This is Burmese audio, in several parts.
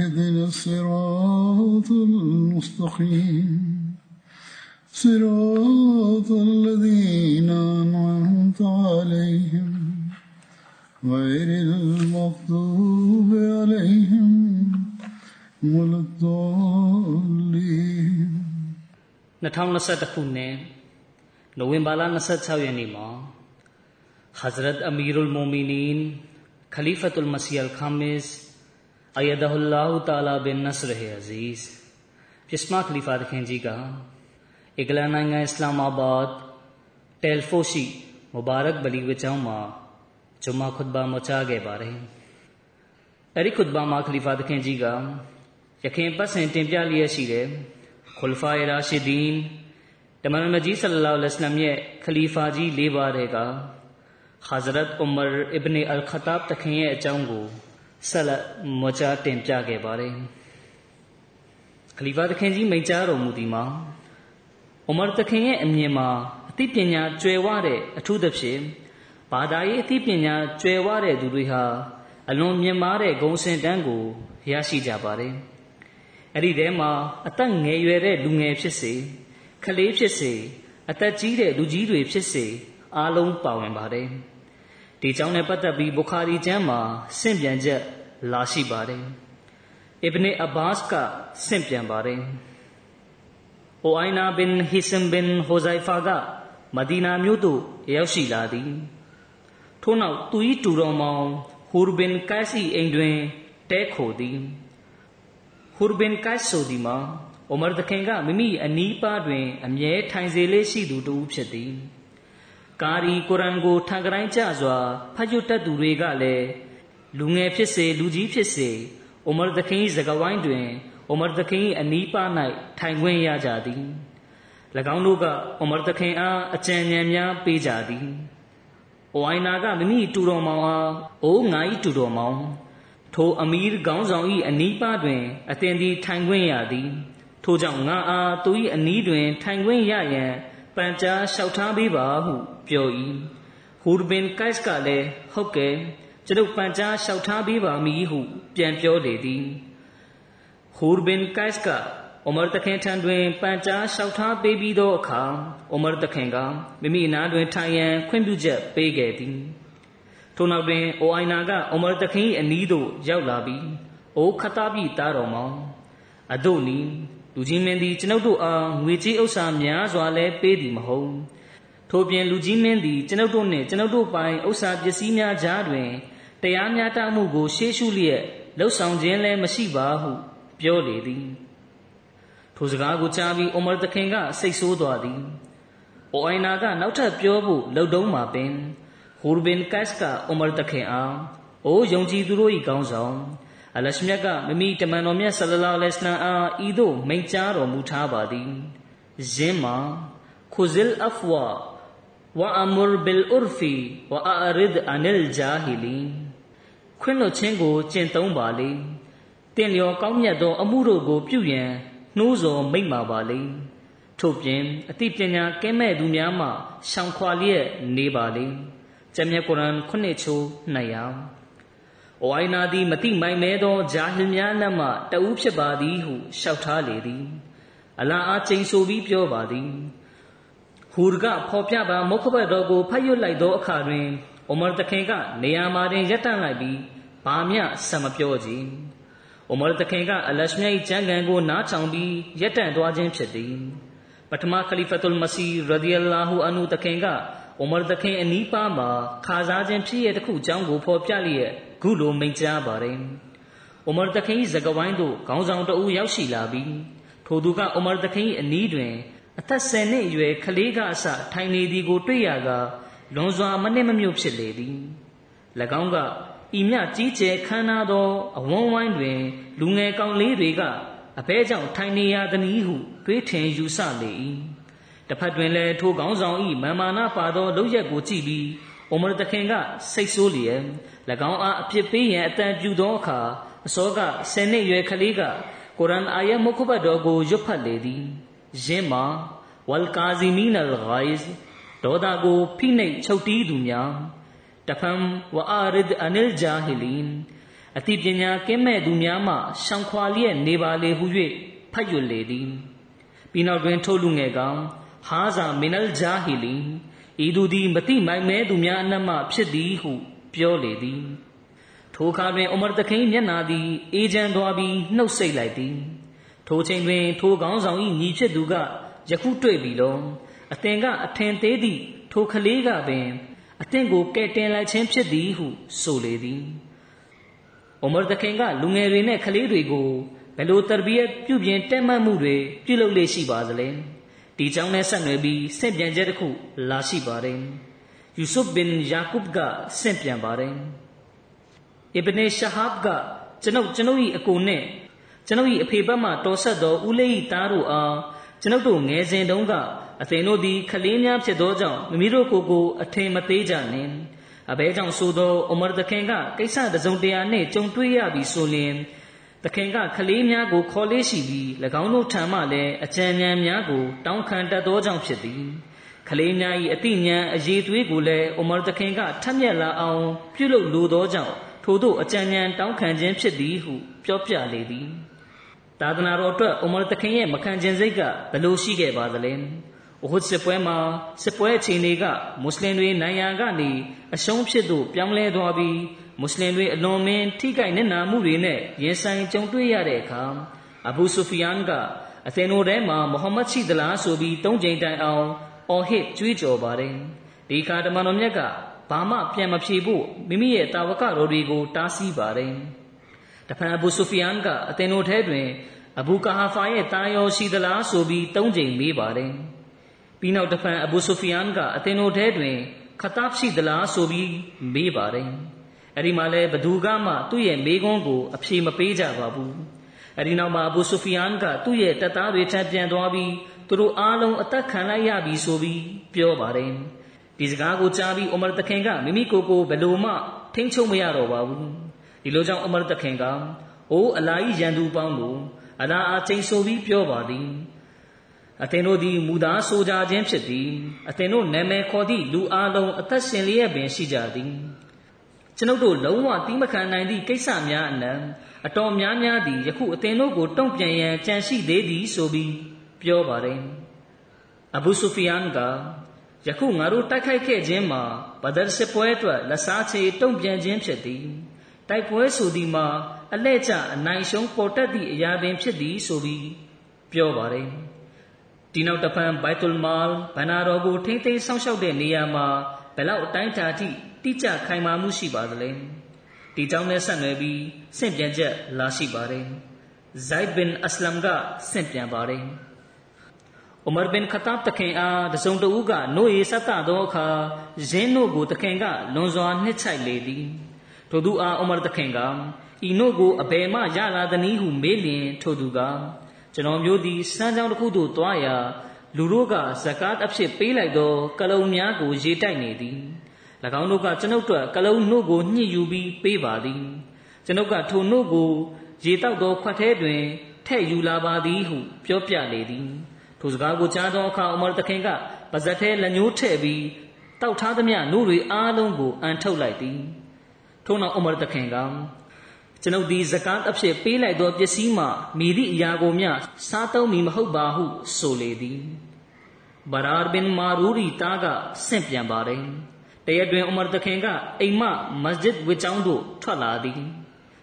اهدنا الصراط المستقيم صراط الذين أنعمت عليهم غير المغضوب عليهم ولا الضالين 2021ခုနှစ်နိုဝင်ဘာလ26ရက်နေ့မှာ Hazrat Amirul Mu'minin Khalifatul Masih Al-Khamis Ayadahullah Ta'ala bin Nasr Aziz ပြစ်မခလီဖာသခင်ကြီးကအင်္ဂလန်နိုင်ငံအစ္စလာမာဘတ်တယ်ဖိုရှိမူဘာရက်ဘလီဝကျောင်းမှာဂျုမာခွတ်ဘာမချခဲ့ပါတယ်အဲဒီ ခွတ်ဘာမှာခလီဖာသခင်ကြီးကယခင်ပတ်စဉ်တင်ပြလျက်ရှိတဲ့ခွလဖာရာရှိဒီန်တမန်တော်ကြီးဆလလောလ္လဟ်အလัยဟိဝါစလမ်ရဲ့ခလီဖာကြီး၄ပါးတဲ့က Hazrat Umar ibn al-Khattab တခင်ရဲ့အကြောင်းကိုဆက်လက်မချတင်ပြခဲ့ပါတယ်ခလီဖာတခင်ကြီးမိန့်ကြားတော်မူသည်မှာ Umar တခင်ရဲ့အမြင်မှာအသိပညာကျွယ်ဝတဲ့အထူးသဖြင့်ဘာသာရေးအသိပညာကျွယ်ဝတဲ့သူတွေဟာအလွန်မြင့်မားတဲ့ဂုဏ်စင်တန်းကိုရရှိကြပါတယ်အဲ့ဒီထဲမှာအသက်ငယ်ရွယ်တဲ့လူငယ်ဖြစ်စေကလေးဖြစ်စေအသက်ကြီးတဲ့လူကြီးတွေဖြစ်စေအားလုံးပါဝင်ပါတယ် ဒီကြောင့်နဲ့ပတ်သက်ပြီးဘုခါရီကျမ်းမှာဆင့်ပြန်ချက်လာရှိပါတယ်အစ်ဘနီအဘာ့စ်ကဆင့်ပြန်ပါတယ်အိုအိုင်နာဘင်ဟီဆမ်ဘင်ဟိုဇိုင်ဖာကမဒီနာမြို့သို့ရောက်ရှိလာသည်ထို့နောက်သူ၏တူတော်မောင်ဟူရ်ဘင်ကိုက်စီအိမ်တွင်တဲခိုသည်ဟူရ်ဘင်ကိုက်ဆိုသည်မှာအိုမာသခင်ကမိမိအနီးပါးတွင် အမြဲထိုင်စေလေးရှိသူတူဖြစ်သည် ကာရီကုရ်အန်ကိုထံကတိုင်းကျစွာဖတ်ရတတ်သူတွေကလည်းလူငယ်ဖြစ်စေလူကြီးဖြစ်စေအိုမာသခင်၏စကားဝိုင်းတွင်အိုမာသခင်၏အနီးပါး၌ထိုင်ခွင့်ရကြသည်၎င်းတို့ကအိုမာသခင်အားအကြံဉာဏ်များပေးကြသည်အိုအိုင်နာကမိမိတူတော်မောင်အားအိုငါ၏တူတော်မောင်ထိုအမီးခေါင်းဆောင်၏အနီးပါးတွင်အသင်သည်ထိုင်ခွင့်ရသည် ထိုကြောင့်ငါအားသူ၏အနီးတွင်ထိုင်ခွင့်ရရန် ပန်ကြားလျှောက်ထားပေးပါဟုပြော၏ဟူရ်ဘင်ကိုက်စ်ကလည်းဟုတ်ကဲ့ကျွန်ုပ်ပန်ကြားလျှောက်ထားပေးပါမည်ဟု ပြန်ပြောလေသည်ဟူရ်ဘင်ကိုက်စ်ကအိုမာတခင်ထံတွင်ပန်ကြားလျှောက်ထားပေးပြီးသောအခါအိုမာတခင်ကမိမိအနားတွင်ထိုင်ရန်ခွင့်ပြုချက်ပေးခဲ့သည်ထိုနောက်တွင်အိုအိုင်နာကအိုမာတခင်၏အနီးသို့ရောက်လာပြီးအိုခတာပြီတားတော်မောင်အဒိုနီ လူကြီးမင်းသည်ကျွန်ုပ်တို့အားငွေကြေးဥစ္စာများစွာလဲပေးသည်မဟုတ်ထို့ပြင်လူကြီးမင်းသည်ကျွန်ုပ်တို့နှင့်ကျွန်ုပ်တို့ပိုင်ဥစ္စာပစ္စည်းများကြားတွင်တရားမျှတမှုကို ရှေးရှုလျက်လှုပ်ဆောင်ခြင်းလည်းမရှိပါဟု ပြောလေသည်ထိုစကားကိုကြားပြီးအိုမာတခင်ကစိတ်ဆိုးသွားသည်အိုအိုင်နာကနောက်ထပ်ပြောဖို့လှုပ်တုံးမှာပင်ဟူရ်ဘင်ကတ်ကအိုမာတခင်အားအိုယုံကြည်သူတို့၏ကောင်းဆောင် အလရှမြတ်ကမမီတမန်တော်မြတ်ဆလလောလဟ်အလัยဟိဝါစလမ်အားဤသို့မိန့်ကြားတော်မူထားပါသည်ယင်းမှာခုဇလ်အဖဝါဝအမရ်ဘီလ်အူရ်ဖီဝအရစ်အန်လ်ဂျာဟီလီခွင့်လွှတ်ခြင်းကိုကျင့်သုံးပါလေတင့်လျော်ကောင်းမြတ်သော အမှုတို့ကို ပြုရန်နှိုးဆော်မိန့်ပါပါလေထို့ပြင်အသိပညာကဲမဲ့သူများမှရှောင်ခွာလျက်နေပါလေကျမ်းမြတ်ကုရ်အာန်ခုနှစ်ချိုး200။ အိုအိုင်နာသည်မတိမိုင်မဲသောဂျာဟီများလက်မှတဦးဖြစ်ပါသည်ဟုလျှောက်ထားလေသည်။အလာအားကျိန်ဆိုပြီးပြောပါသည်။ဟူရ်ကဖော်ပြပါမုခဘတ်တော်ကိုဖတ်ရွတ်လိုက်သောအခါတွင်အိုမာတခင်ကနေရာမှာတင်ရပ်တန့်လိုက်ပြီးဘာမျှဆက်မပြောကြည်အိုမာတခင်ကအလရှမြတ်ကျမ်းဂန်ကိုနားထောင်ပြီးရပ်တန့်သွားခြင်းဖြစ်သည်ပထမခလီဖတ်ုလ်မစီရဒီအလာဟူအန်ဟူတခင်ကအိုမာတခင်အနီးပါးမှာခါစားခြင်းဖြစ်ရတဲ့တစ်ခုအကြောင်းကိုဖော်ပြလျက် ခုလိုမိန့်ကြားပါတယ်အိုမာတခင်၏ဇကဝိုင်းသို့ခေါင်းဆောင်တအူရောက်ရှိလာပြီးထိုသူကအိုမာတခင်၏အနီးတွင် အသက်၁၀နှစ်အရွယ်ကလေးကအစထိုင်နေသည်ကိုတွေ့ရကလွန်စွာမနှင့်မမြုပ်ဖြစ်လေသည်၎င်းကဤမြကြီးကျယ်ခမ်းနားသောအဝန်းဝိုင်းတွင် လူငယ်ကောင်လေးတွေကအဘဲကြောင့်ထိုင်နေရသည်ဟုတွေးထင်ယူဆလေ၏တစ်ဖက်တွင်လည်းထိုကောင်းဆောင်၏မာမာနာပါသောလုပ်ရက်ကိုကြည့်ပြီးအိုမရတခင်ကစိတ်ဆိုးလျက်၎ င်းအားအပြစ်ပေးရန်အတန်ပြုသောအခါအစောကဆယ်နှစ်ရွယ်ကလေးကကုရ်အန်အာယတ်မုခဘတ်တော်ကိုရွတ်ဖတ်လေသည်ယင်းမှာဝလ်ကာဇီမီနလ်ဂိုင်ဇ်ဒေါသကိုဖိနှိပ်ချုပ်တီးသူများတဖန်ဝအာရစ်အနိလ်ဂျာဟီလင်အတိပညာကင်းမဲ့သူများမှရှောင်ခွာလျက်နေပါလေဟု၍ဖတ်ရွတ်လေသည်ပြီးနောက်တွင်ထိုလူငယ်ကောင်ဟာဇာမင်နလ်ဂျာဟီလင်ဤသူသည်မတိမိုင်မဲသူများအနက်မှဖြစ်သည်ဟု ပြောလေသည်ထိုအခါတွင်အိုမာတခိန်မျက်နာသည်အေးချမ်းသွားပြီးနှုတ်ဆက်လိုက်သည်ထိုချိန်တွင်ထိုကောင်းဆောင်၏ညီဖြစ်သူကယခုတွေ့ပြီလောအသင်ကအထင်သေးသည့်ထိုကလေးကပင်အသင်ကိုကဲတင်လိုက်ခြင်းဖြစ်သည်ဟုဆိုလေသည်အိုမာတခင်ကလူငယ်တွေနဲ့ကလေးတွေကိုဘယ်လိုတရဘီယတ်ပြုပြင်တက်မှတ်မှုတွေပြုလုပ်လေရှိပါသလဲဒီကြောင့်နဲ့ဆက်နွယ်ပြီးဆင့်ပြန်ချက်တစ်ခုလာရှိပါတယ် ယူဆုဘ်ဘင်ယာကုဘ်ကဆင့်ပြန်ပါတယ်အစ်ဘနေရှာဟဘ်ကကျွန်ုပ်ကျွန်ုပ်၏အကိုနဲ့ကျွန်ုပ်၏အဖေဘက်မှတော်ဆက်သောဦးလေး၏သားတို့အားကျွန်ုပ်တို့ငယ်စဉ်တုန်းကအသင်တို့သည်ခလေးများဖြစ်သောကြောင့်မိမိတို့ကိုယ်ကိုအထင်မသေးကြနှင့်အဘဲကြောင့်ဆိုသောအိုမာသခင်ကကိစ္စတစုံတရာနှင့်ကြုံတွေ့ရပြီဆိုလျှင်သခင်ကခလေးများကိုခေါ်လေးရှိပြီး၎င်းတို့ထံမှလည်းအကြံဉာဏ်များကိုတောင်းခံတတ်သောကြောင့်ဖြစ်သည် ခလေးများ၏အတိညာအရေးသွေးကိုလည်းအိုမာသခင်ကထက်မြက်လာအောင်ပြုလုပ်လိုသောကြောင့်ထို့သောအကြံဉာဏ်တောင်းခံခြင်းဖြစ်သည်ဟုပြောပြလေသည်သာသနာတော်အတွက်အိုမာသခင်ရဲ့မခံခြင်းစိတ်ကဘယ်လိုရှိခဲ့ပါသလဲ။အိုဟွတ်စစ်ပွဲမှာစစ်ပွဲအချိန်တွေကမွတ်စလင်တွေနိုင်ရာကနေအရှုံးဖြစ်သို့ပြောင်းလဲသွားပြီးမွတ်စလင်တွေအလွန်မင်းထိခိုက်နစ်နာမှုတွေနဲ့ရင်ဆိုင်ကြုံတွေ့ရတဲ့အခါအဘူဆူဖီယန်ကအသင်တို့ထဲမှာမုဟမ္မဒ်ရှိသလားဆိုပြီးသုံးကြိမ်တိုင်အောင် အော်ဟစ်ကြွေးကြော်ပါတယ်။ဒီခါတမန်တော်မြတ်ကဘာမှပြန်မဖြေဖို့မိမိရဲ့တာဝကတော်တွေကိုတားဆီးပါတယ်။တဖန်အဘူဆူဖီယန်ကအသင်တို့ထဲတွင်အဘူကာဟာဖာရဲ့တာယောရှိသလားဆိုပြီးသုံးကြိမ်မေးပါတယ်။ပြီးနောက်တဖန်အဘူဆူဖီယန်ကအသင်တို့ထဲတွင်ခတပ်ရှိသလားဆိုပြီးမေးပါတယ်။အဲဒီမှာလည်းဘသူကမှသူ့ရဲ့မေးခွန်းကိုအဖြေမပေးကြပါဘူး။အဲဒီနောက်မှာအဘူဆူဖီယန်ကသူ့ရဲ့တပ်သားတွေထပ်ပြန်သွားပြီး သူတို့အားလုံးအသက်ခံလိုက်ရပြီဆိုပြီးပြောပါတယ်။ဒီစကားကိုကြားပြီးအိုမာတခင်ကမိမိကိုယ်ကိုဘယ်လိုမှထိန်းချုပ်မရတော့ပါဘူး။ဒီလိုကြောင့်အိုမာတခင်ကအိုးအလာကြီးရန်သူပေါင်းတို့အလာအချိန်ဆိုပြီးပြောပါသည်အသင်တို့သည်မူသားဆိုကြခြင်းဖြစ်သည်အသင်တို့နာမည်ခေါ်သည့်လူအလုံးအသက်ရှင်လျက်ပင်ရှိကြသည်ကျွန်ုပ်တို့လုံးဝတီးမခံနိုင်သည့်ကိစ္စများအနံအတော်များများသည်ယခုအသင်တို့ကိုတုံ့ပြန်ရန်ကြံရှိသေးသည်ဆိုပြီး ပြောပါတယ်အဘူဆူဖီယန်ကယခုငါတို့တိုက်ခိုက်ခဲ့ခြင်းမှာဘဒရ်စစ်ပွဲအတွက်လက်စားချေတုံ့ပြန်ခြင်းဖြစ်သည်တိုက်ပွဲဆိုသည်မှာအလဲ့ကျအနိုင်ရှုံးပေါ်တက်သည့်အရာပင်ဖြစ်သည်ဆိုပြီးပြောပါတယ်ဒီနောက်တဖန်ဘိုက်တူလ်မာလ်ဘန္နာတော်ကိုထိမ့်သိမ်းဆောင်းလျှောက်တဲ့နေရာမှာဘယ်လောက်အတိုင်းအတာထိတိကျခိုင်မာမှုရှိပါသလဲဒီကြောင့်နဲ့ဆက်နွယ်ပြီးဆင့်ပြန်ချက်လာရှိပါတယ်ဇိုက်ဘင်အစလမ်ကဆင့်ပြန်ပါတယ် ဥမာဘင်ခတာဘ်တခင်အားတစုံတဦးကနို့ရီဆက်တသောအခါရင်းတို့ကိုတခင်ကလွန်စွာနှစ်ချိုက်လေသည်ထိုသူအားဥမာတခင်ကဤနို့ကိုအဘယ်မှရလာသနည်းဟုမေးလျင်ထိုသူကကျွန်တော်မျိုးသည်စမ်းကြောင်းတစ်ခုသို့သွားရာလူတို့ကဇကာတ်အဖြစ်ပေးလိုက်သောကလုံများကိုရေတိုက်နေသည်၎င်းတို့ကကျွန်ုပ်တို့ကလုံနှုတ်ကိုညှစ်ယူပြီးပေးပါသည်ကျွန်ုပ်ကထိုနှုတ်ကိုရေတောက်သောခွက်ထဲတွင်ထဲ့ယူလာပါသည်ဟုပြောပြလေသည် ထိုစကားကိုကြားသောအခါအမရတခင်ကပါဇက်ထဲလက်ညှိုးထည့်ပြီးတောက်ထားသမျှနှုတ်တွေအားလုံးကိုအန်ထုတ်လိုက်သည်ထို့နောက်အမရတခင်ကကျွန်ုပ်သည်ဇကာတ်အဖြစ်ပေးလိုက်သောပစ္စည်းမှမိသည့်အရာကိုမျှစားသုံးမည်မဟုတ်ပါဟုဆိုလေသည်ဘရာဘင်မာရူရီတာကဆင့်ပြန်ပါတယ်တရက်တွင်ဥမာတခင်ကအိမ်မမစဂျစ်ဝစ်ကျောင်းသို့ထွက်လာသည်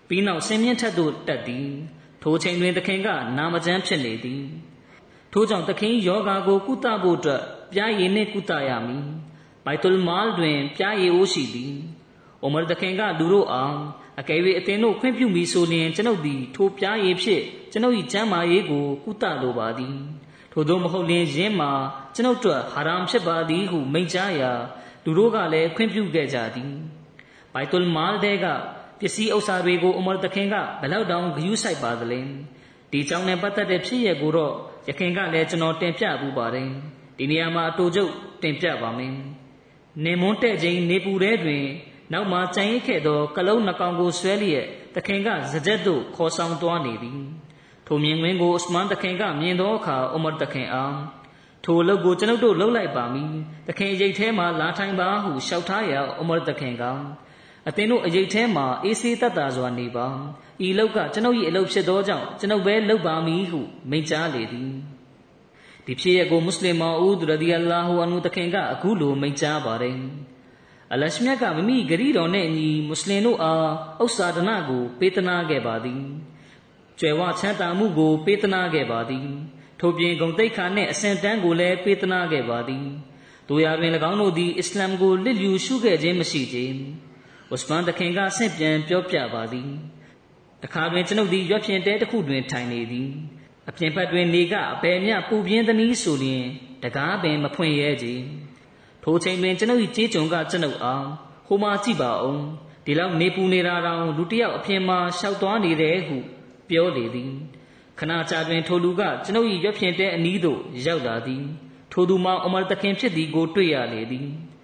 ပြီးနောက်ဆင်မြင့်ထက်သို့တက်သည်ထိုချိန်တွင်တခင်ကနာမကျန်းဖြစ်နေသည် ထိုကြောင့်တခင်ယောဂါကိုကုသဖို့အတွက်ပြားရည်နှင့်ကုသရမည်ဘိုက်တူလ်မာလ်တွင်ပြားရည်အိုးရှိသည်အိုမာတခင်ကလူတို့အောင်အကယ်၍အသင်တို့ခွင့်ပြုမိဆိုလျင်ကျွန်ုပ်သည်ထိုပြားရည်ဖြင့်ကျွန်ုပ်၏ကျမ်းမာရေးကိုကုသလိုပါသည်ထို့သောမဟုတ်လျင်ယင်းမှာကျွန်ုပ်တို့ဟာရမ်ဖြစ်ပါသည်ဟုမိန့်ကြားရာလူတို့ကလည်းခွင့်ပြုခဲ့ကြသည်ဘိုက်တူလ်မာလ်တဲကပစ္စည်းဥစ္စာတွေကိုအမရတခင်ကဘယ်လောက်တောင်ဂယုစိုက်ပါသလဲ ဒီကြောင့်နဲ့ပတ်သက်တဲ့ဖြစ်ရကိုတော့ယခင်ကလည်းကျွန်တော်တင်ပြပူပါတယ်ဒီနေရာမှာအတူကျုပ်တင်ပြပါမယ်နေမွန်းတဲ့ချိန်နေပူတဲ့တွင် နောက်မှကြံရိတ်ခဲ့သောကလုံးနှကောင်ကိုဆွဲလျက်တခင်ကစကြက်သို့ခေါ်ဆောင်သွားနေသည်ထိုမြင်ကွင်းကိုဥစမန်တခင်ကမြင်သောအခါအမရတခင်အားထိုအလုပ်ကိုကျွန်ုပ်တို့လုပ်လိုက်ပါမည်တခင်ရိတ်ထဲမှလာထိုင်ပါဟုလျှောက်ထားရာအမရတခင်ကအသင်တို့အရေးထဲမှာအေးဆေးတတ်တာစွာနေပါ ဤလောက်ကကျွန်ုပ်၏အလုပ်ဖြစ်သောကြောင့်ကျွန်ုပ်ပဲလုပ်ပါမည်ဟုမိန့်ကြားလေသည်ဒီဖြစ်ရကိုမွတ်စလင်မောင်ဦးရဒီအလာဟူအန်ဟူတခင်ကအခုလိုမိန့်ကြားပါတယ်အလရှမြတ်ကမိမိဂရီတော်နဲ့အညီမွတ်စလင်တို့အားဥစ္စာဒနာကို ပေးသနာခဲ့ပါသည်ကျွယ်ဝချမ်းသာမှုကို ပေးသနာခဲ့ပါသည်ထို့ပြင်ဂုံတိတ်ခါနှင့်အစင်တန်းကိုလည်းပေးသနာခဲ့ပါသည်တို့ရာတွင်၎င်းတို့သည်အစ္စလမ်ကိုလစ်လျူရှုခဲ့ခြင်းမရှိကြ။ဥစမန်တခင်ကဆင့်ပြန်ပြောပြပါသည်။ တခါတွင်ကျွန်ုပ်သည်ရွက်ဖြင့်တဲတစ်ခုတွင်ထိုင်နေသည်။အပြင်ဘက်တွင်နေကအဘယ်မျှပူပြင်းသည်နည်းဆိုလျင်တကားပင်မဖွင့်ရဲကြ။ထိုချိန်တွင်ကျွန်ုပ်၏ကြေးကြုံကကျွန်ုပ်အားဟိုမှာကြည့်ပါဦး။ဒီလောက်နေပူနေတာတောင်လူတစ်ယောက်အပြင်မှာရှောက်သွားနေတယ်ဟုပြောလေသည်။ခဏကြာတွင်ထိုလူကကျွန်ုပ်၏ရွက်ဖြင့်တဲအနီးသို့ရောက်လာသည်။ထိုသူမှာအမရတခင်ဖြစ်သည်ကိုတွေ့ရလေသည်။။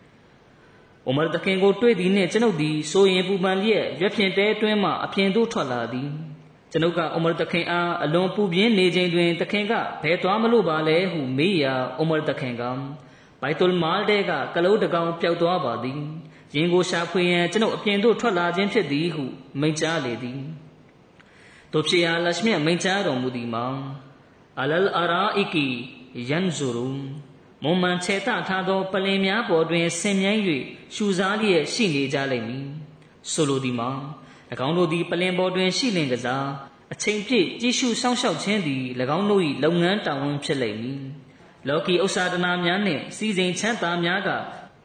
အိုမာတခင်ကိုတွေ့သည်နှင့်ကျွန်ုပ်သည်ဆိုရင်ပူပန်လျက်ရွက်ဖြင့်တဲအတွင်းမှအပြင်သို့ထွက်လာသည်။ကျွန်ုပ်ကအိုမာတခင်အားအလွန်ပူပြင်းနေချိန်တွင်တခင်ကဘယ်သွားမလို့ပါလဲဟုမေးရာအိုမာတခင်ကဘိုက်တူလ်မာလ်တဲကကလုံးတကောင်ပျောက်သွားပါသည်။ရင်ကိုရှာဖွေရန်ကျွန်ုပ်အပြင်သို့ထွက်လာခြင်းဖြစ်သည်ဟုမိန့်ကြားလေသည်။တို့ဖြစ်ရာလရှမြမိန့်ကြားတော်မူသည်မှာအလလ်အရာအီကီယန်ဇူရူမွ န်မှန်ချေတထားသောပလင်များပေါ်တွင်ဆင်မြန်း၍ရှူစားလျက်ရှိနေကြလိမ့်မည်ဆိုလိုသည်မှာ၎င်းတို့သည်ပလင်ပေါ်တွင်ရှိလင်ကစားအချိန်ပြည့်ကြည့်ရှုစောင့်ရှောက်ခြင်းသည်၎င်းတို့၏လုပ်ငန်းတာဝန်ဖြစ်လိမ့်မည်လောကီဥစ္စာဒနာများနှင့်စီစဉ်ချမ်းသာများက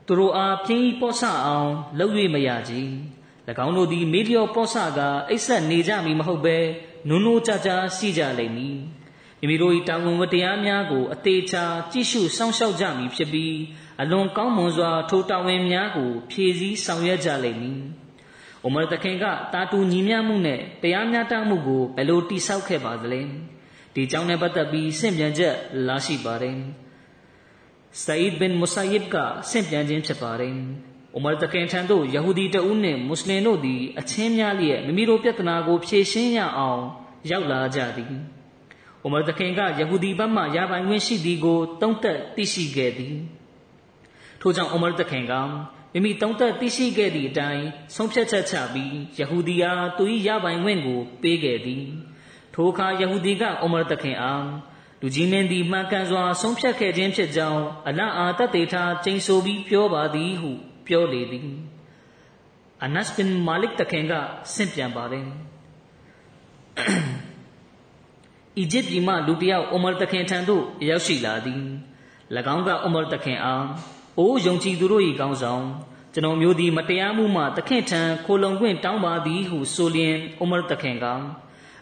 သူတို့အားပြင်းဤပောဆအောင်လုပ်၍မရကြ၎င်းတို့သည်မေလျော့ပောဆကအိပ်ဆက်နေကြမည်မဟုတ်ဘဲနုံနိုးကြကြရှိကြလိမ့်မည် မိမိတို့၏တာဝန်ဝတ္တရားများကိုအသေးချာကြည့်ရှုစောင့်ရှောက်ကြမည်ဖြစ်ပြီးအလွန်ကောင်းမွန်စွာထိုတာဝန်များကိုဖြည့်ဆည်းဆောင်ရွက်ကြလိမ့်မည်။အိုမာတခင်ကတာတူညီမျှမှုနဲ့တရားမျှတမှုကိုဘယ်လိုတိဆောက်ခဲ့ပါသလဲ။ဒီကြောင့်နဲ့ပတ်သက်ပြီးဆင့်ပြန်ချက်လာရှိပါတယ်။ဆာအစ်ဘင်မူဆာယစ်ကဆင့်ပြန်ခြင်းဖြစ်ပါတယ်။အိုမာတခင်ထံသို့ယဟူဒီတအုပ်နှင့်မွတ်စလင်တို့သည်အချင်းများလျက်မိမိတို့ပြဿနာကိုဖြေရှင်းရအောင်ရောက်လာကြသည်။။ အိုမာသခင်ကယဟူဒီဘက်မှရပိုင်ခွင့်ရှိသည်ကိုတုံးသက်သိရှိခဲ့သည်။ထို့ကြောင့်အိုမာသခင်ကမိမိတုံးသက်သိရှိခဲ့သည့်အတိုင်းဆုံးဖြတ်ချက်ချပြီးယဟူဒီအားသူ၏ရပိုင်ခွင့်ကိုပေးခဲ့သည်။ထိုအခါယဟူဒီကအိုမာသခင်အားလူကြီးမင်းသည်မှန်ကန်စွာဆုံးဖြတ်ခဲ့ခြင်းဖြစ်ကြောင်းအလအာတတ်တေထားကျိန်ဆိုပြီးပြောပါသည်ဟုပြောလေသည်။အနတ်ဘင်မာလစ်တခင်ကဆင့်ပြန်ပါတယ်။ အီဂျစ်ပြည်မှလူတစ်ယောက်အိုမာတခင်ထံသို့ရောက်ရှိလာသည်၎င်းကအိုမာတခင်အားအိုးယုံကြည်သူတို့၏ကောင်းဆောင်ကျွန်တော်မျိုးသည်မတရားမှုမှတခင်ထံခိုလုံခွင့်တောင်းပါသည်ဟုဆိုလျင်အိုမာတခင်က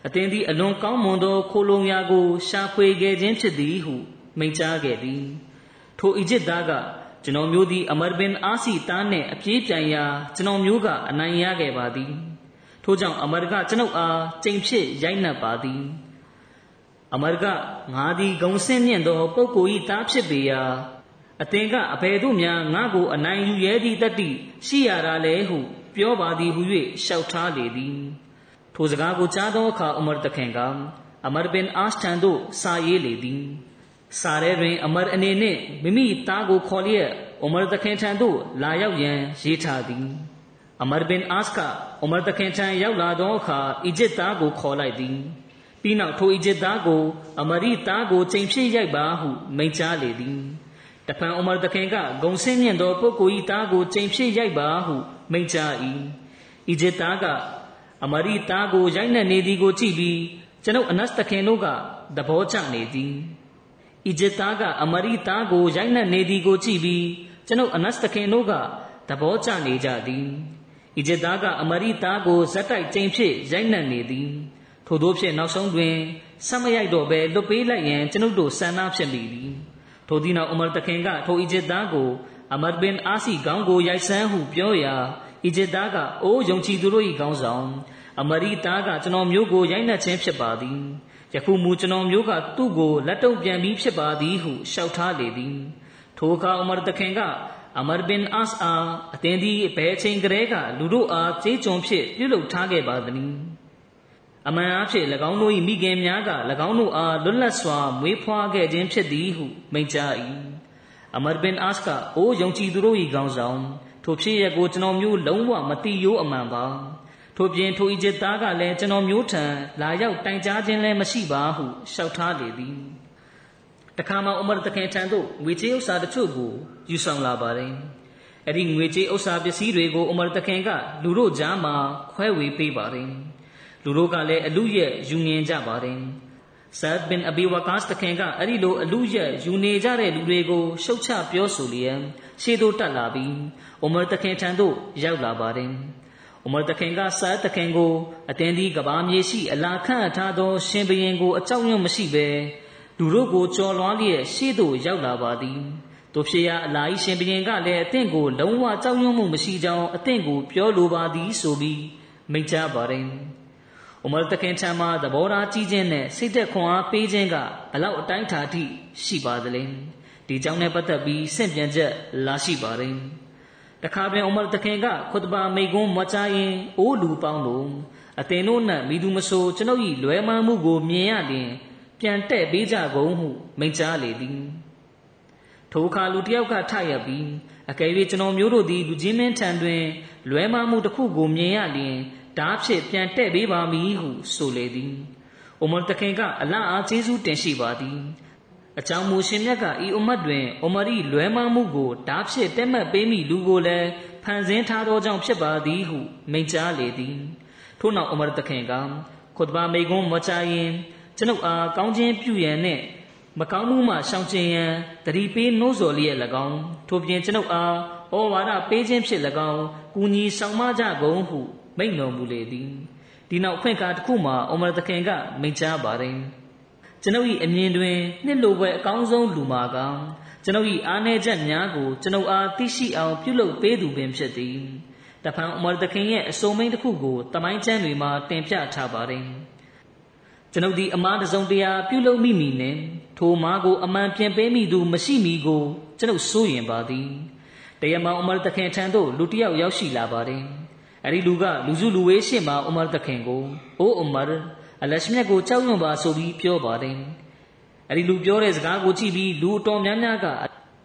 အသင်သည်အလွန်ကောင်းမွန်သောခိုလုံရာကိုရှာဖွေခဲ့ခြင်းဖြစ်သည်ဟုမိန့်ကြားခဲ့သည်ထိုအီဂျစ်သားကကျွန်တော်မျိုးသည်အမရဘင်အာစီတားနှင့်အပြေးပြိုင်ရာကျွန်တော်မျိုးကအနိုင်ရခဲ့ပါသည်ထို့ကြောင့်အမရကကျွန်ုပ်အားကြိမ်ဖြစ်ရိုက်နှက်ပါသည် အမရကငါသည်ဂုံဆင်းမြင့်သောပုဂ္ဂိုလ်၏သားဖြစ်ပေရာအသင်ကအဘယ်သို့များငါကိုအနိုင်ယူရဲသည့်တတ္တိရှိရတာလဲဟု ပြောပါသည်ဟု၍လျှောက်ထားလေသည်ထိုစကားကိုကြားသောအခါအမရတခင်ကအမရဘင်အာစတန်သို့စာရေးလေသည်စာရဲတွင်အမရအနေနှင့်မိမိသားကိုခေါ်လျက်အမရတခင်ထံသို့လာရောက်ရန်ရေးထားသည်အမရဘင်အာစကအမရတခင်ထံရောက်လာသောအခါအီဂျစ်သားကိုခေါ်လိုက်သည် ပြီးနောက်ထိုအီဂျစ်သားကိုအမရိသားကိုချိန်ဖြစ်ရိုက်ပါဟုမိန့်ကြားလေသည်တဖန်အိုမာတခင်ကဂုံဆင်းမြင့်သောပုဂ္ဂိုလ်ဤသားကိုချိန်ဖြစ်ရိုက်ပါဟုမိန့်ကြား၏အီဂျစ်သားကအမရီသားကိုရိုက်နှက်နေသည်ကိုကြည့်ပြီးကျွန်ုပ်အနတ်တခင်တို့ကသဘောကျနေသည်အီဂျစ်သားကအမရီသားကိုရိုက်နှက်နေသည်ကိုကြည့်ပြီးကျွန်ုပ်အနတ်တခင်တို့ကသဘောကျနေကြသည်အီဂျစ်သားကအမရီသားကိုဇက်တိုက်ချိန်ဖြစ်ရိုက်နှက်နေသည် ထို့သောဖြင့်နောက်ဆုံးတွင်ဆက်မရိုက်တော့ဘဲလွတ်ပေးလိုက်ရန်ကျွန်ုပ်တို့ဆန္ဒဖြစ်မိသည်ထိုဒီနောက်အမရတခင်ကထိုအီဂျစ်သားကိုအမတ်ဘင်အာစီခေါင်းကိုရိုက်ဆန်းဟုပြောရာအီဂျစ်သားကအိုးယုံကြည်သူတို့၏ခေါင်းဆောင်အမရီသားကကျွန်တော်မျိုးကိုရိုက်နှက်ခြင်းဖြစ်ပါသည်ယခုမူကျွန်တော်မျိုးကသူ့ကိုလက်တုပ်ပြန်ပြီးဖြစ်ပါသည်ဟုလျှောက်ထားလေသည်ထိုအခါအမရတခင်ကအမရဘင်အာစ်အာအတင်းဒီဘယ်ချိန်ကလေးကလူတို့အားကြေးကျွန်ဖြစ်ပြုလုပ်ထားခဲ့ပါသနည်း အမှန်အဖြစ်၎င်းတို့၏မိခင်များက၎င်းတို့အားလွတ်လပ်စွာမွေးဖွားခဲ့ခြင်းဖြစ်သည်ဟုမိန့်ကြား၏အမရဘင်အာစ်ကအိုးယုံကြည်သူတို့၏ခေါင်းဆောင်ထိုဖြစ်ရကိုကျွန်တော်မျိုးလုံးဝမတိရိုးအမှန်ပါထို့ပြင်ထိုအီဂျစ်သားကလည်းကျွန်တော်မျိုးထံလာရောက်တိုင်ကြားခြင်းလည်းမရှိပါဟုလျှောက်ထားလေသည်တခါမှအမရတခင်ထံသို့ငွေကြေးဥစ္စာတချို့ကိုယူဆောင်လာပါတယ်အဲ့ဒီငွေကြေးဥစ္စာပစ္စည်းတွေကိုအမရတခင်ကလူတို့ကြားမှာခွဲဝေပေးပါတယ် လူတို့ကလည်းအလူရဲ့ယူငင်ကြပါတယ်ဆတ်ဘင်အဘီဝကာစ်တခင်ကအဲ့ဒီလိုအလူရဲ့ယူနေကြတဲ့လူတွေကိုရှုတ်ချပြောဆိုလျက်ရှေ့သို့တက်လာပြီးအိုမာတခင်ထံသို့ရောက်လာပါတယ်အိုမာတခင်ကဆတ်တခင်ကိုအတင်းဒီကဘာမြေရှိအလာခန့်ထားသော ရှင်ဘရင်ကိုအကြောက်ရွံ့မရှိဘဲလူတို့ကိုကြော်လွှားလျက်ရှေ့သို့ရောက်လာပါသည်တို့ဖြစ်ရာအလာဤရှင်ဘရင်ကလည်းအသင့်ကိုလုံးဝကြောက်ရွံ့မှုမရှိကြောင်းအသင့်ကိုပြောလိုပါသည်ဆိုပြီးမိန့်ကြားပါတယ်။ ဥမာတခင်ထံမှာသဘောထားကြီးခြင်းနဲ့စိတ်သက်ခွန်အားပေးခြင်းကဘလောက်အတိုင်းထာထိရှိပါသလဲ။ဒီကြောင့်နဲ့ပတ်သက်ပြီးဆင့်ပြန်ချက်လာရှိပါတယ်။တခါပြန်ဥမာတခင်ကခွတ်ဘာမိကွန်းမချရင်အိုးလူပေါင်းတို့အသင်တို့နဲ့မိသူမဆိုကျွန်ုပ်၏လွယ်မှန်းမှုကိုမြင်ရရင်ပြန်တဲ့ပေးကြကုန်ဟုမိန့်ကြားလေသည်။ထိုအခါလူတယောက်ကထရပြီးအကယ်၍ကျွန်တော်မျိုးတို့သည်လူချင်းမင်းထံတွင်လွဲမှားမှုတစ်ခုကိုမြင်ရလျင် ဓာဖြင့်ပြန်တဲ့ပေးပါမည်ဟုဆိုလေသည်။အိုမန်တခင်ကအလအားကျေးဇူးတင်ရှိပါသည်။အကြောင်းမူရှင်မြတ်ကဤအမတ်တွင်အိုမရီလွဲမှားမှုကိုဓာဖြင့်တက်မှတ်ပေးမိလူကိုလည်းဖန်ဆင်းထားသောကြောင့်ဖြစ်ပါသည်ဟုမိန့်ကြားလေသည်။ထို့နောက်အိုမရတခင်ကခွတ်ဘာမိကွန်းမချရင်ကျွန်ုပ်အားကောင်းခြင်းပြုရန်နဲ့မကောင်းမှုမှရှောင်ကျဉ်ရန်တတိပေးနှိုးဆော်လျက်၎င်းထို့ပြင်ကျွန်ုပ်အားဩဝါဒပေးခြင်းဖြစ်၎င်းကူညီဆောင်မကြကုန်ဟု မိန့်တော်မူလေသည်ဒီနောက်ဖွင့်ကားတစ်ခုမှာအမရသခင်ကမိန့်ကြားပါတယ်ကျွန်ုပ်၏အမြင်တွင်နှစ်လိုပဲအကောင်းဆုံးလူမာကကျွန်ုပ်၏အားနည်းချက်များကိုကျွန်ုပ်အားသိရှိအောင်ပြုလုပ်ပေးသူပင်ဖြစ်သည်တဖန်အမရသခင်ရဲ့အစုံမိန်တစ်ခုကိုတမိုင်းကျမ်းတွေမှာတင်ပြထားပါတယ်ကျွန်ုပ်ဒီအမားတစုံတရာပြုလုပ်မိမိနဲ့ထိုမားကိုအမှန်ပြန်ပေးမိသူမရှိမီကိုကျွန်ုပ်စိုးရင်ပါသည်တရမောင်အမရတခင်ထံသို့လူတစ်ယောက်ရောက်ရှိလာပါတယ် အဲ့ဒီလူကလူစုလူဝေးရှေ့မှာအမရတခင်ကိုအိုးအမရအလရှမြတ်ကိုကြောက်ရွံ့ပါဆိုပြီးပြောပါတယ်အဲ့ဒီလူပြောတဲ့စကားကိုကြည့်ပြီးလူအတော်များများက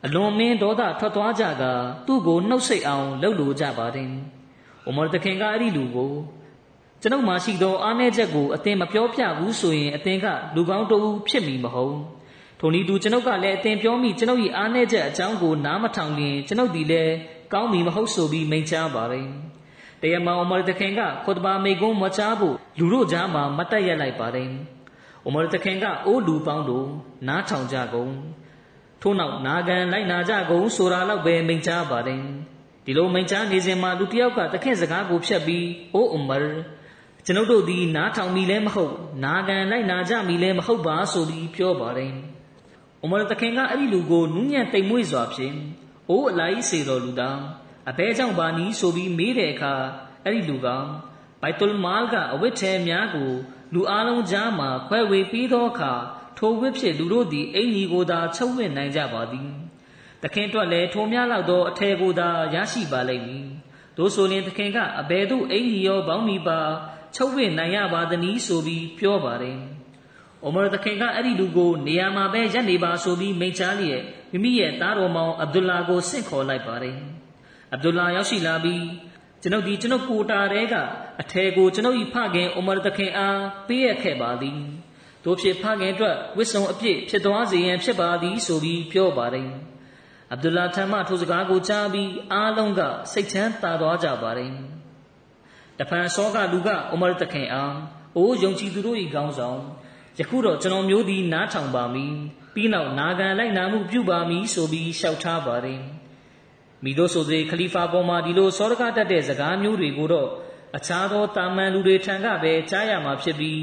အလွန်မင်းဒေါသထွက်သွားကြကသူ့ကိုနှုတ်ဆက်အောင်လှုပ်လိုကြပါတယ်။အိုမာတခင်ကအဲ့ဒီလူကိုကျွန်ုပ်မှရှိသောအားနည်းချက်ကိုအသင်မပြောပြဘူးဆိုရင်အသင်ကလူကောင်းတဦးဖြစ်မည်မဟုတ်ထိုနည်းတူကျွန်ုပ်ကလည်းအသင်ပြောမိကျွန်ုပ်၏အားနည်းချက်အကြောင်းကိုနားမထောင်ရင်ကျွန်ုပ်ဒီလည်းကောင်းမည်မဟုတ်ဆိုပြီးမိန့်ကြားပါတယ် တရမောင်အမရတခင်ကခွတ်ဘာမိကုန်းမချားဖို့လူတို့ကြားမှာမတက်ရက်လိုက်ပါတယ်အမရတခင်ကအိုးလူပေါင်းတို့နားထောင်ကြကုန်ထို့နောက်နာဂန်လိုက်နာကြကုန်ဆိုတာတော့ပဲမိန့်ကြားပါတယ်ဒီလိုမိန့်ကြားနေစဉ်မှာလူတစ်ယောက်ကတခင်စကားကိုဖြတ်ပြီးအိုးအမရကျွန်ုပ်တို့သည်နားထောင်မိလဲမဟုတ်နာခံလိုက်နာကြမိလဲမဟုတ်ပါဆိုပြီးပြောပါတယ်။ဥမရတခင်ကအဲ့ဒီလူကိုနူးညံ့တိမ်မွေ့စွာဖြင့်အိုးအလိုက်စေတော်လူသား အဘဲကြောင့်ပါနီးဆိုပြီးမေးတဲ့အခါအဲ့ဒီလူကဘိုက်တုလ်မာလ်ကအဝတ်ထဲများကို လူအလုံးကြားမှာခွဲဝေပြီးသောအခါထိုဝတ်ဖြစ်လူတို့သည်အင်ကြီးကိုသာချုပ်ဝင့်နိုင်ကြပါသည်။တခင်အတွက်လည်းထိုများလောက်သောအထည်ကိုသာရရှိပါလိမ့်မည်။တို့ဆိုရင်တခင်ကအဘယ်သို့အင်ကြီးရောဘောင်းမီပါချုပ်ဝင့်နိုင်ရပါသနည်းဆိုပြီးပြောပါတယ်။အိုမာတခင်ကအဲ့ဒီလူကိုနေရာမှာပဲရပ်နေပါဆိုပြီးမိန့်ချလျက်မိမိရဲ့သားတော်မောင်အဗ်ဒူလာကိုဆင့်ခေါ်လိုက်ပါတယ်။ အဗ်ဒူလာရောက်ရှိလာပြီးကျွန်ုပ်ဒီကျွန်ုပ်ကိုတာတဲကအထယ်ကိုကျွန်ုပ်၏ဖခင်အိုမာတခင်အားပေးရခဲ့ပါသည်။တို့ဖြစ်ဖခင်အတွက်ဝစ်စုံအပြည့်ဖြစ်သွားစေရန်ဖြစ်ပါသည်ဆိုပြီးပြောပါတယ်။အဗ်ဒူလာထံမှထိုစကားကိုကြားပြီးအားလုံးကစိတ်ချမ်းသာသွားကြပါတယ်တဖန်ဆောကလူကအိုမာတခင်အားအိုးယုံကြည်သူတို့၏ခေါင်းဆောင်ယခုတော့ကျွန်တော်မျိုးသည်နားထောင်ပါမည်ပြီးနောက်နာခံလိုက်နာမှုပြုပါမည်ဆိုပြီးလျှောက်ထားပါတယ် မိတို့ဆိုစေခလီဖာပေါ်မှာဒီလိုစောရကတတ်တဲ့စကားမျိုးတွေကိုတော့အခြားသောတာမန်လူတွေထံကပဲကြားရမှာဖြစ်ပြီး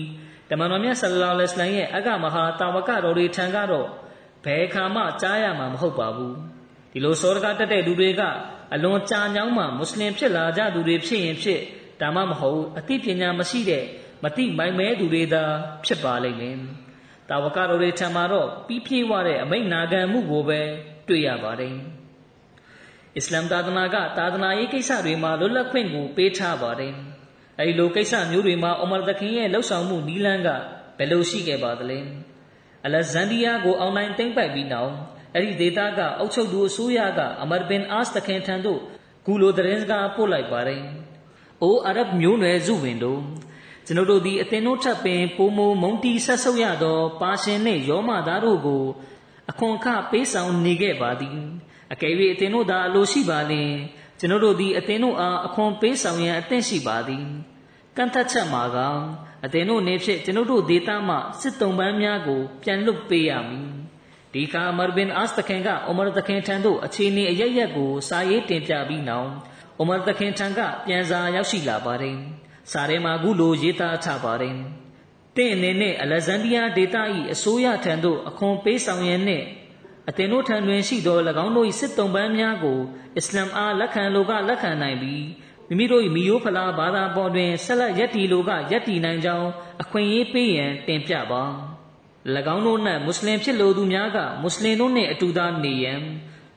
တမန်တော်မြတ်ဆလ္လာလဟ်အလိုင်းရဲ့အကမဟာတာဝကတော်တွေထံကတော့ဘယ်ခါမှကြားရမှာမဟုတ်ပါဘူးဒီလိုစောရကတက်တဲ့လူတွေကအလွန်ကြာညောင်းမှမွတ်စလင်ဖြစ်လာကြသူတွေဖြစ်ရင်ဖြစ်ဒါမှမဟုတ်အသိပညာမရှိတဲ့မတိမိုင်မဲသူတွေသာဖြစ်ပါလိမ့်မယ်တာဝကတော်တွေထံမှာတော့ပြီးပြေးဝတဲ့အမိန့်နာခံမှုကိုပဲတွေ့ရပါတယ် အစ္စလာမ်သာသနာကသာသနာရေးကိစ္စတွေမှာလွတ်လပ်ခွင့်ကိုပေးထားပါတယ်အဲဒီလိုကိစ္စမျိုးတွေမှာအမရသခင်ရဲ့လှုပ်ဆောင်မှုနီးလန်းကဘယ်လိုရှိခဲ့ပါသလဲအလက်ဇန်ဒီးယားကိုအောင်နိုင်သိမ့်ပိုက်ပြီးနောက်အဲ့ဒီဒေသကအုပ်ချုပ်သူအစိုးရကအမရဘင်အာစ်တခင်ထံသို့ဂူလိုသတင်းစကားပို့လိုက်ပါတယ်။အိုအာရဗ်မျိုးနွယ်စုဝင်တို့ကျွန်ုပ်တို့သည်အသင်တို့ထပ်ပင်ပိုမိုမုံတီဆက်ဆုပ်ရသော ပါရှင်နှင့်ယောမသားတို့ကို အခွန်အခပေးဆောင်နေခဲ့ပါသည်။ အကယ်၍အသင်တို့သာအလိုရှိပါလျင်ကျွန်ုပ်တို့သည်အသင်တို့အားအခွန်ပေးဆောင်ရန်အသင့်ရှိပါသည်။ကန့်သတ်ချက်မှာကအသင်တို့နေဖြင့်ကျွန်ုပ်တို့ဒေသမှစစ်တုံးပန်းများကိုပြန်လွတ်ပေးရမည်။ဒီခါမာဘင်အာစ်တခင်ကအူမာတခင်ထံသို့အခြေအနေအရရက်ကိုစာရေးတင်ပြပြီးနောက်အူမာတခင်ထံကပြန်စာရောက်ရှိလာပါတယ်။စာထဲမှာအခုလိုရေးသားထားပါတယ်။တင့်အနေနဲ့အလက်ဇန်ဒီးယားဒေသ၏အစိုးရထံသို့အခွန်ပေးဆောင်ရန်နှင့် အသင်တို့ထံတွင်ရှိသော၎င်းတို့၏စစ်တုံးပန်းများကိုအစ္စလာမ်အားလက်ခံလိုကလက်ခံနိုင်ပြီးမိမိတို့၏မိယိုးဖလားဘာသာပေါ်တွင်ဆက်လက်ယက်တီလိုကယက်တီနိုင်ကြောင်းအခွင့်အရေးပေးရန်တင်ပြပါ၎င်းတို့၌မွတ်စလင်ဖြစ်လိုသူများကမွတ်စလင်တို့နှင့်အတူသာနေရန်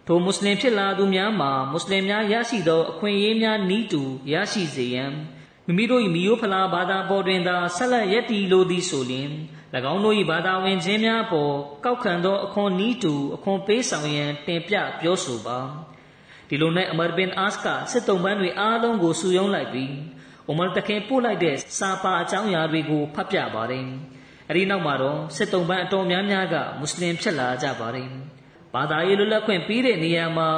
ထိုမွတ်စလင်ဖြစ်လာသူများမှာမွတ်စလင်များရရှိသောအခွင့်အရေးများနီးတူရရှိစေရန်မိမိတို့၏မိယိုးဖလားဘာသာပေါ်တွင်သာဆက်လက်ယက်တီလိုသည်ဆိုလျှင်၎ င်းတို့၏ဘာသာဝင်ခြင်းများပေါ်ကောက်ခံသောအခွန်နီးတူအခွန်ပေးဆောင်ရန်တင်ပြပြောဆိုပါဒီလိုနဲ့အမရ်ဘင်အာစ်ကစစ်တုံးပန်းတွေအားလုံးကိုစုယုံလိုက်ပြီးအမရ်တခင်ပို့လိုက်တဲ့စာပါအကြောင်းအရာတွေကိုဖတ်ပြပါတယ်အဲဒီနောက်မှာတော့စစ်တုံးပန်းအတော်များများကမွတ်စလင်ဖြစ်လာကြပါတယ်ဘာသာရေးလွတ်လပ်ခွင့်ပြီးတဲ့နေရာမှာ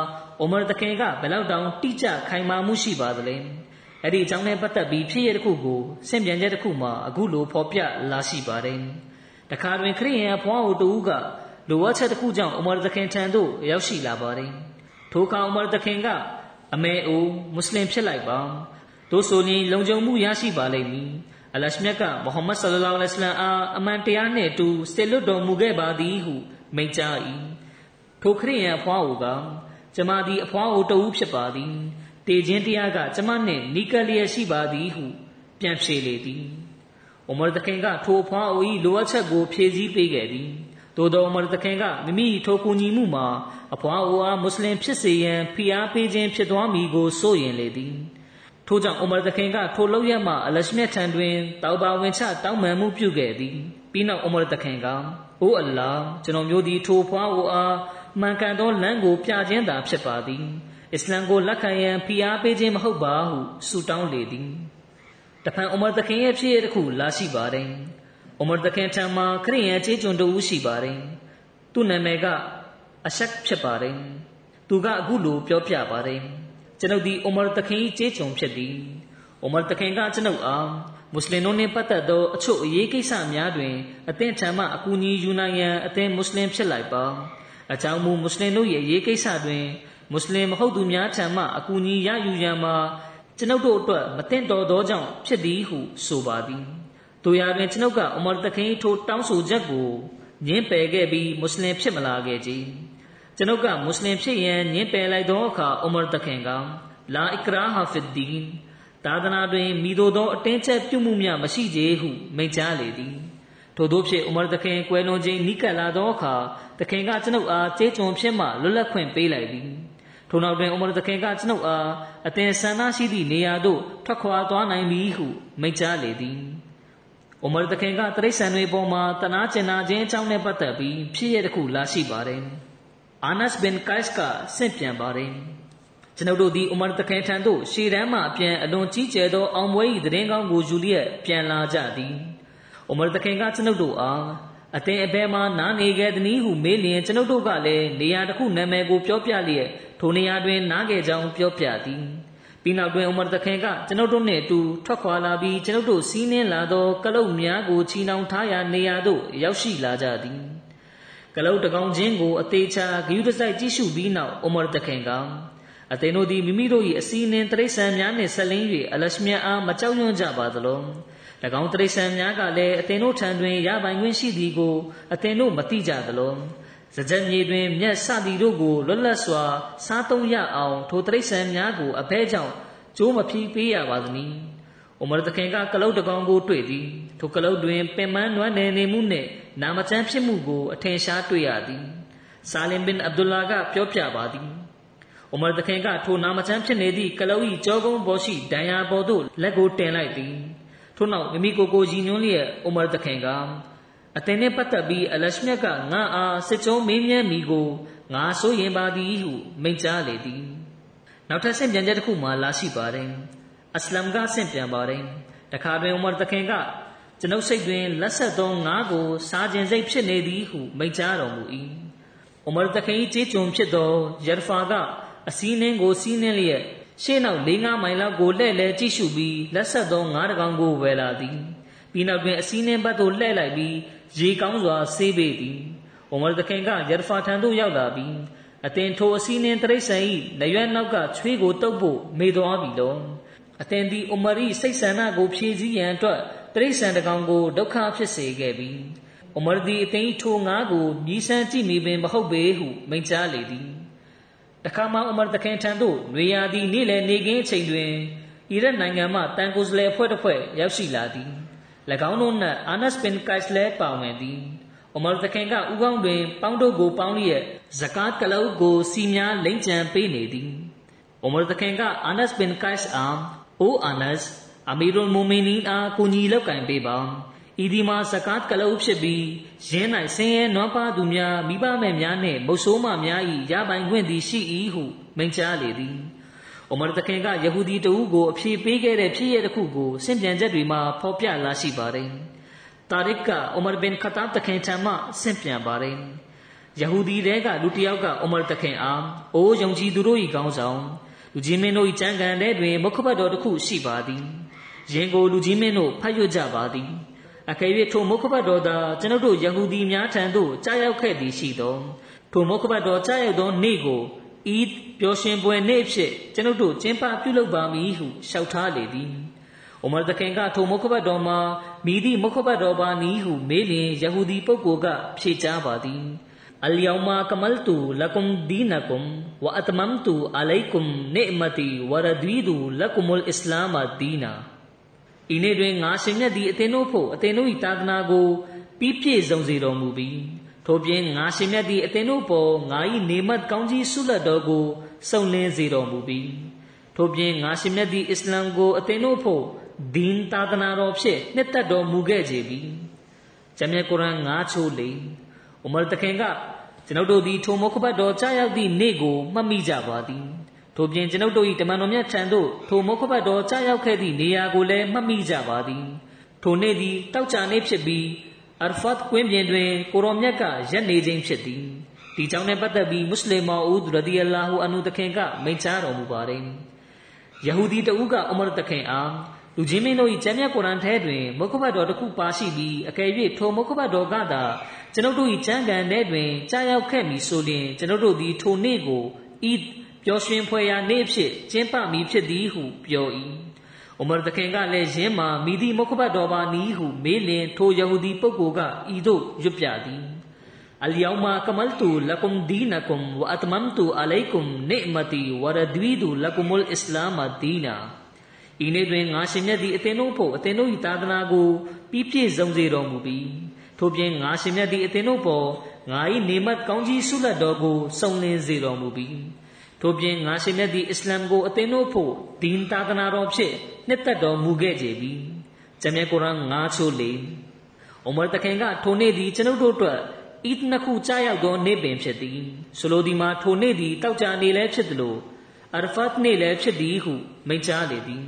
အမရ်တခင်ကဘယ်လောက်တောင်တိကျခိုင်မာမှုရှိပါသလဲ အဲ့ဒီအကြောင်းနဲ့ပတ်သက်ပြီးဖြစ်ရတဲ့ခုကိုစင်ပြန်ချက်တစ်ခုမှာအခုလိုဖော်ပြလာရှိပါတယ်တခါတွင်ခရိယန်ဘွားအိုတူကလိုအပ်ချက်တစ်ခုကြောင့်အမရ်တခင်ထံသို့ရောက်ရှိလာပါတယ်ထိုအခါဥမာတခင်ကအမေအိုမွတ်စလင်ဖြစ်လိုက်ပါတို့ဆိုရင်လုံခြုံမှုရရှိပါလိမ့်မည်အလရှမြတ်ကမုဟမ္မဒ်ဆလ္လာလဟ်အလိုင်းဝါဆလမ်အားအမှန်တရားနှင့်အတူစေလွတ်တော်မူခဲ့ပါသည်ဟုမိန့်ကြား၏ထိုခရိယန်အဖွားအိုကကျမသည်အဖွားအိုတဦးဖြစ်ပါသည် တေခြင်းတရားကကျမနှင့်နီးကပ်လျက်ရှိပါသည်ဟု ပြန်ဖြေလေသည်ဥမရတခင်ကထိုအဖွားအို၏လိုအပ်ချက်ကိုဖြည့်ဆည်းပေးခဲ့သည်သို့တော်မရတခင်ကမိမိထိုကူညီမှုမှာအဖွားအိုအားမွတ်စလင်ဖြစ်စေရန်ဖိအားပေးခြင်းဖြစ်သွားမည်ကိုစိုးရင်လေသည်ထို့ကြောင့်အမရတခင်ကထိုလောက်ရမှအလရှမြတ်ထံတွင်တောက်ပါဝင်ချတောင်းပန်မှုပြုခဲ့သည်ပြီးနောက်အမရတခင်ကအိုအလ္လာကျွန်တော်မျိုးသည်ထိုဖွားအိုအားမှန်ကန်သောလမ်းကိုပြခြင်းသာဖြစ်ပါသည် အစ္စလမ်ကိုလက်ခံရန်ဖိအားပေးခြင်းမဟုတ်ပါဟုဆုတောင်းလေသည်တဖန်အမရတခင်ရဲ့ဖြစ်ရတစ်ခုလာရှိပါတယ်အမရတခင်ထံမှာခရိယန်ကျေးကျွန်တူရှိပါတယ်သူ့နာမည်ကအရှက်ဖြစ်ပါတယ်သူကအခုလိုပြောပြပါတယ်ကျွန်ုပ်ဒီအမရတခင်ကျေးကျွန်ဖြစ်သည်အမရတခင်ကကျွန်ုပ်အားမွတ်စလင်တို့နှင့်ပတ်သက်သောအချို့အရေးကိစ္စများတွင်အသင်ထံမှအကူအညီယူနိုင်ရန်အသင်မွတ်စလင်ဖြစ်လိုက်ပါအကြောင်းမူမွတ်စလင်တို့ရဲ့အရေးကိစ္စတွင် မွတ်စလင်မဟုတ်သူများထံမှအကူအညီရယူရန်မှာကျွန်ုပ်တို့အတွက်မသင့်တော်သောကြောင့်ဖြစ်သည်ဟုဆိုပါသည်တို့ရာတွင်ကျွန်ုပ်ကအမရတခင်ထိုတောင်းဆိုချက်ကိုညှင်းပယ်ခဲ့ပြီးမွတ်စလင်ဖြစ်မလာခဲ့ကြကျွန်ုပ်ကမွတ်စလင်ဖြစ်ရန်ညှင်းပယ်လိုက်သောအခါအမရတခင်ကလာအစ်ကရာဟာဖီဒီန်သာသနာတွင်မိတို့သောအတင်းချက်ပြုမှုများမရှိကြဟုမိန့်ကြားလေသည်ထို့သောဖြင့်ဥမာသခင်ကွယ်လွန်ခြင်းနိကတ်လာသောအခါသခင်ကကျွန်ုပ်အားကျေးကျွန်ဖြစ်မှလွတ်လပ်ခွင့်ပေးလိုက်သည် ထို့နောက်တွင်ဥမာသခင်ကကျွန်ုပ်အားအသင်ဆန္ဒရှိသည့်နေရာသို့ထွက်ခွာသွားနိုင်ပြီဟုမိန့်ကြားလေသည်ဥမာသခင်ကတရိษံတွေပေါ်မှာတနာကျင်နာခြင်းအကြောင်းနဲ့ပတ်သက်ပြီးဖြစ်ရတဲ့ခုလာရှိပါတယ်အာနတ်ဘင်ကိုက်စ်ကဆင့်ပြန်ပါတယ်ကျွန်ုပ်တို့သည်ဥမာတခင်ထံသို့ရှေ့တန်းမှအပြန်အလွန်ကြီးကျယ်သောအောင်ပွဲ၏သတင်းကောင်းကိုယူလျက်ပြန်လာကြသည်ဥမာတခင်ကကျွန်ုပ်တို့အား အသင်အဘယ်မှာနားနေခဲ့သနည်းဟုမေးလျင်ကျွန်ုပ်တို့ကလည်းနေရာတစ်ခုနာမည်ကိုပြောပြလျက်ထိုနေရာတွင်နားခဲ့ကြောင်းပြောပြသည်ပြီးနောက်တွင်ဥမရသခင်ကကျွန်ုပ်တို့နှင့်အတူထွက်ခွာလာပြီးကျွန်ုပ်တို့စီးနှင်းလာသောကလုတ်များကိုချီနှောင်ထားရာနေရာသို့ရောက်ရှိလာကြသည်ကလုတ်တကောင်ချင်းကိုအသေးချာဂယုတစိုက်ကြည့်ရှုပြီးနောက်ဥမရသခင်ကအသင်တို့သည်မိမိတို့၏အစည်းအဝေးတရိษံများနှင့်ဆက်လင်း၍အလရှမြတ်အားမကြောက်ရွံ့ကြပါသလော၎ င်းတရိษံများကလည်းအသင်တို့ထံတွင်ရပိုင်ခွင့်ရှိသည်ကိုအသင်တို့မသိကြသလောစကြက်မြေတွင်မြက်စသည်တို့ကိုလွတ်လပ်စွာ စားသုံးရအောင်ထိုတရိษံများကိုအဘဲကြောင့်ကျိုးမဖြီးပေးရပါသနည်း။အိုမရသခင်ကကလုတ်တကောင်ကိုတွေ့သည်။ထိုကလုတ်တွင်ပင်မနွမ်းနယ်နေမှုနှင့်နာမကျန်းဖြစ်မှုကိုအထင်ရှားတွေ့ရသည်။ဆာလင်ဘင်အဗ်ဒူလာကပြောပြပါသည်။အိုမရသခင်ကထိုနာမကျန်းဖြစ်နေသည့်ကလုတ်၏ကြောကုန်းပေါ်ရှိဒဏ်ရာပေါ်သို့လက်ကိုတင်လိုက်သည်။ ထို့နောက်မိမိကိုယ်ကိုရည်ညွှန်းလျက်အိုမရသခင်ကအသင်နှင့်ပတ်သက်ပြီးအလရှမြတ်ကငါအားစစ်ကြောမင်းမြန်းမိကိုငါဆိုရင်ပါသည်ဟုမိန့်ကြားလေသည်နောက်ထပ်ဆင့်ပြန်ချက်တစ်ခုမှလာရှိပါတယ်အစ္စလမ်ကဆင့်ပြန်ပါတယ်တခါတွင်ဥမာသခင်ကကျွန်ုပ်စိတ်တွင်လက်ဆက်သောငါးကိုစားခြင်းစိတ်ဖြစ်နေသည်ဟုမိန့်ကြားတော်မူ၏ဥမာသခင်ကြီးကြွုံဖြစ်သောယရဖာကအစည်းနှင်းကိုစီးနှင်းလျက် ရှေ့နောက်၄၅မိုင်လောက်ကိုလှည့်လဲကြည့်ရှုပြီးလက်ဆက်သောငါးတကောင်ကိုဝယ်လာသည်ပြီးနောက်တွင်အစည်းနှင်းဘက်သို့လှည့်လိုက်ပြီးရေကောင်းစွာဆေးပေးသည်အိုမာသခင်ကယရဖာထံသို့ရောက်လာပြီးအသင်ထိုအစည်းနှင်းတရိษံဤနရွက်နောက်ကချွေးကိုတုပ်ဖို့မေသွားပြီလောအသင်သည်အိုမာရီစိတ်ဆန္ဒကိုဖြည့်ဆည်းရန်အတွက်တရိษံတကောင်ကိုဒုက္ခဖြစ်စေခဲ့ပြီအိုမာဒီအသင်ထိုငါးကိုမြည်ဆန်းကြည့်မိပင်မဟုတ်ပေဟုမိန့်ကြားလေသည် တခါမှအိုမာတခင်ထံသို့နွေရာသီနေ့လည်နေခင်းအချိန်တွင်အီရတ်နိုင်ငံမှတန်ကိုစလဲဖွဲ့တစ်ဖွဲ့ရောက်ရှိလာသည်၎င်းတို့၌အာနတ်ပင်ကိုက်စလဲပါဝင်သည်အိုမာသခင်ကဥကောင်းတွင် ပေါင်းတို့ကိုပေါင်းလျက်ဇကာတ်ကလုတ်ကိုစီများလိမ့်ကြံပေးနေသည်အိုမာသခင်ကအာနတ်ဘင်ကိုက်စ်အာအိုအာနတ်အမီရုလ်မူမီနီအားကိုညီလောက်ကင်ပေးပါ ဤဒီမှာဇကာတ်ကလုတ်ဖြစ်ပြီးရင်း၌ဆင်းရဲနွမ်းပါသူများမိဘမဲ့များနှင့်မုတ်ဆိုးမများ၏ရပိုင်ခွင့်သည်ရှိ၏ဟုမိန့်ကြားလေသည်အိုမာတခင်ကယဟူဒီတဦးကိုအဖြေပေးခဲ့တဲ့ဖြစ်ရတဲ့ခုကိုစင်ပြန်ချက်တွေမှာဖော်ပြလာရှိပါတယ်။တာရစ်ကအိုမာဘင်ခတာတခင်ထံမှစင်ပြန်ပါတယ်။ယဟူဒီတွေကလူတစ်ယောက်ကအိုမာတခင်အားအိုးယုံကြည်သူတို့၏ကောင်းဆောင်လူကြီးမင်းတို့၏ကြံကန်တဲ့တွင်မုခဘတ်တော်တစ်ခုရှိပါသည်။ယင်ကိုလူကြီးမင်းတို့ဖတ်ရွတ်ကြပါသည်။ အကယ်၍ထိုမုခဘတ်တော်သာကျွန်ုပ်တို့ယဟူဒီများထံသို့ကြားရောက်ခဲ့သည်ရှိသောထိုမုခဘတ်တော်ကြားရောက်သောနေ့ကိုအီဒ်ပျော်ရွှင်ပွဲနေ့ဖြစ်ကျွန်ုပ်တို့ကျင်းပပြုလုပ်ပါမည်ဟုလျှောက်ထားလေသည်။အိုမာသခင်ကထိုမုခဘတ်တော်မှာမိသည့်မုခဘတ်တော်ပါနည်းဟုမေးလျင်ယဟူဒီပုဂ္ဂိုလ်ကဖြေကြားပါသည်။ Al yawma kamaltu lakum dinakum wa atmamtu alaykum ni'mati wa raditu lakumul islam dina ဤနေ့တွင်ငါရှင်မြတ်သည်အသင်တို့ဖို့အသင်တို့၏တာသနာကိုပြီးပြည့်စုံစေတော်မူပြီးထို့ပြင်ငါရှင်မြတ်သည့်အသင်တို့ပေါ်ငါ၏နေမတ်ကောင်းကြီးဆုလက်တော်ကိုစုံလင်းစေတော်မူပြီးထို့ပြင်ငါရှင်မြတ်သည့်အစ္စလမ်ကိုအသင်တို့ဖို့ဒင်းသာသနာတော်ဖြင့်နှစ်သက်တော်မူခဲ့ကြပြီ။ဂျမ်မြတ်ကုရ်အာန်၅ချိုးလေးဥမာတခင်ကကျွန်ုပ်တို့သည်ထိုမုခဘတ်တော်ကြားရောက်သည့်နေ့ကိုမှတ်မိကြပါသည်။ ထို့ပြင်ကျွန်ုပ်တို့၏တမန်တော်မြတ်ထံသို့ထိုမုခဘတ်တော်ကြားရောက်ခဲ့သည့်နေရာကိုလည်းမှတ်မိကြပါသည်။ထိုနေ့သည်တောက်ကြနေ့ဖြစ်ပြီးအာဖတ်ကွင်းပြင်တွင်ကိုရောမြတ်ကရက်နေခြင်းဖြစ်သည်ဒီကြောင့်နဲ့ပတ်သက်ပြီးမွတ်စလင်မော်ဦးရဒီအလာဟူအန်နုတခင်ကမိန့်ကြားတော်မူပါတယ်ယဟူဒီတဦးကအမရတခင်အားလူချင်းမင်းတို့၏ကျမ်းမြတ်ကုရ်အာန်ထဲတွင်မုခဘတ်တော်တစ်ခုပါရှိပြီးအကယ်၍ထိုမုခဘတ်တော်ကသာကျွန်ုပ်တို့၏ကျမ်းဂန်ထဲတွင်ကြားရောက်ခဲ့မည်ဆိုလျှင်ကျွန်ုပ်တို့သည်ထိုနေ့ကိုအီဒ် ပျော်ရွှင်ဖွယ်ရာနေ့ဖြစ်ကျင်းပမည်ဖြစ်သည်ဟုပြော၏။အိုမာတခင်ကလည်းယင်းမှာမိသည့်မုခဘတ်တော်ပါနည်းဟုမေးလင်ထိုယဟူဒီပုဂ္ဂိုလ်ကဤသို့ရွတ်ပြသည်။ Al yawma kamaltu lakum dinakum wa atmamtu alaykum ni'mati wa raditu lakumul islam dina ဤနေ့တွင်ငါရှင်မြတ်သည့်အသင်တို့ဖို့အသင်တို့၏သာသနာကိုပြီးပြည့်စုံစေတော်မူပြီးထို့ပြင်ငါရှင်မြတ်သည့်အသင်တို့ပေါ်ငါ၏နေမတ်ကောင်းကြီးဆုလက်တော်ကိုစုံလင်စေတော်မူပြီး ထို့ပြင်ငါရှင်မြတ်သည့်အစ္စလမ်ကိုအသင်တို့ဖို့ဒင်းသာသနာတော်ဖြင့်နှစ်သက်တော်မူခဲ့ကြပြီဂျမ်မြတ်ကုရ်အာန်9ချိုး၄အိုမာတခင်ကထိုနေ့သည်ကျွန်ုပ်တို့အတွက်ဤနှစ်ခုကြားရောက်သောနေ့ပင်ဖြစ်သည်ဆိုလိုသည်မှာထိုနေ့သည်တောက်ကြနေလည်းဖြစ်သလိုအာရဖတ်နေ့လည်းဖြစ်သည်ဟုမိန့်ကြားလေသည်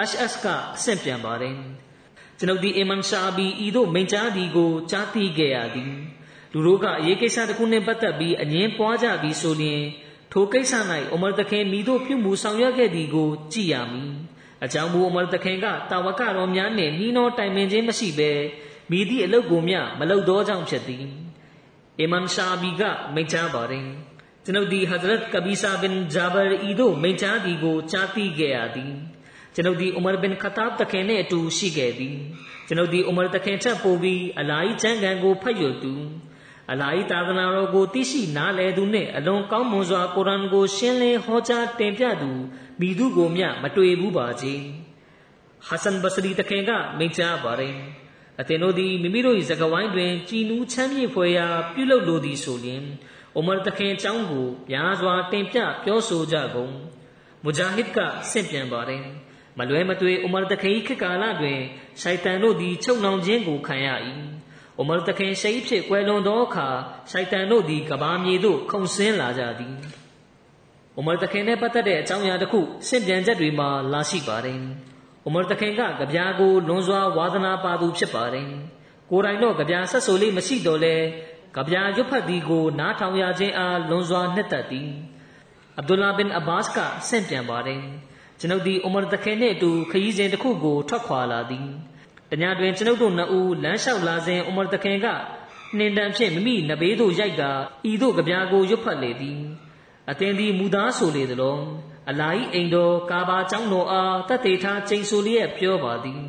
အရှ်အတ်ကအဆင့်ပြန်ပါတယ်ကျွန်ုပ်သည်အီမန်ရှာဘီဤသို့မိန့်ကြားသည်ကိုကြားသိခဲ့ရသည်လူတို့ကအရေးကိစ္စတစ်ခုနှင့်ပတ်သက်ပြီးအငင်းပွားကြပြီးဆိုလျှင် ထိုကိစ္စ၌အိုမာတခင်မိတို့ပြုမှုဆောင်ရွက်ခဲ့သည်ကိုကြည်ရမည်အကြောင်းမူအိုမာတခင်ကတာဝကတော်များနှင့်နှီးနှောတိုင်ပင်ခြင်းမရှိဘဲမိသည့်အလုတ်ကိုမျှမလုပ်သောကြောင့်ဖြစ်သည်အီမန်ရှာဘီကမိန့်ကြားပါတယ်ကျွန်ုပ်သည်ဟဇရတ်ကဘီဆာဘင်ဂျာဘာဤသို့မိန့်ကြားသည်ကိုကြားသိခဲ့ရသည်ကျွန်ုပ်သည်ဥမာဘင်ခတာဘ်တခင်နှင့်အတူရှိခဲ့သည်ကျွန်ုပ်သည်ဥမာတခင်ထက်ပိုပြီးအလာဟီချမ်းကန်ကိုဖတ်ရတူ အလာဟီသာသနာတော်ကိုသိရှိနားလည်သူနှင့်အလွန်ကောင်းမွန်စွာကုရ်အာန်ကိုရှင်းလင်းဟောကြားတင်ပြသူမိသူကိုမျှမတွေ့ဘူးပါချေဟဆန်ဘစရီတခင်ကမိန့်ကြားပါတယ်အသင်တို့သည်မိမိတို့၏စကားဝိုင်းတွင်ကြည်နူးချမ်းမြေ့ဖွယ်ရာပြုလုပ်လိုသည်ဆိုလျှင်အိုမာတခင်အကြောင်းကိုများစွာတင်ပြပြောဆိုကြကုန်မူဂျာဟစ်ကဆင့်ပြန်ပါတယ်မလွဲမသွေအိုမာတခင်ခေတ်ကာလတွင်ရှိုက်တန်တို့သည်ချုပ်နှောင်ခြင်းကိုခံရ၏ အိုမာတခင်ရှိဖြစ်ကွယ်လွန်သောအခါရှိုက်တန်တို့သည်ကဘာမြေသို့ခုန်ဆင်းလာကြသည်အိုမာတခင်နှင့်ပတ်သက်တဲ့အကြောင်းအရာတစ်ခုဆင့်ပြန်ချက်တွေမှာလာရှိပါတယ်အိုမာတခင်ကကြပြားကိုလွန်စွာဝါသနာပါသူဖြစ်ပါတယ်ကိုယ်တိုင်တော့ကြပြားဆက်ဆိုလေးမရှိတော့လဲကဗျာရွတ်ဖတ်သည်ကိုနားထောင်ရခြင်းအားလွန်စွာနှစ်သက်သည်အဗ်ဒူလာဘင်အဘာ့စ်ကဆင့်ပြန်ပါတယ်ကျွန်ုပ်သည်အိုမာတခင်နှင့်အတူခရီးစဉ်တစ်ခုကိုထွက်ခွာလာသည် တညတွင်ကျွန်ုပ်တို့နှစ်ဦးလမ်းလျှောက်လာစဉ်အိုမာတခင်ကနှင်တန်ဖြင့်မိမိနဘေးသို့ရိုက်ကဤသို့ကြပြာကိုရွတ်ဖတ်လေသည်အသင်သည်မူသားဆိုလေသလိုအလာဤအိမ်တော်ကာဘာကျောင်းတော်အားတတ်သေးထားချိန်ဆိုလျက်ပြောပါသည်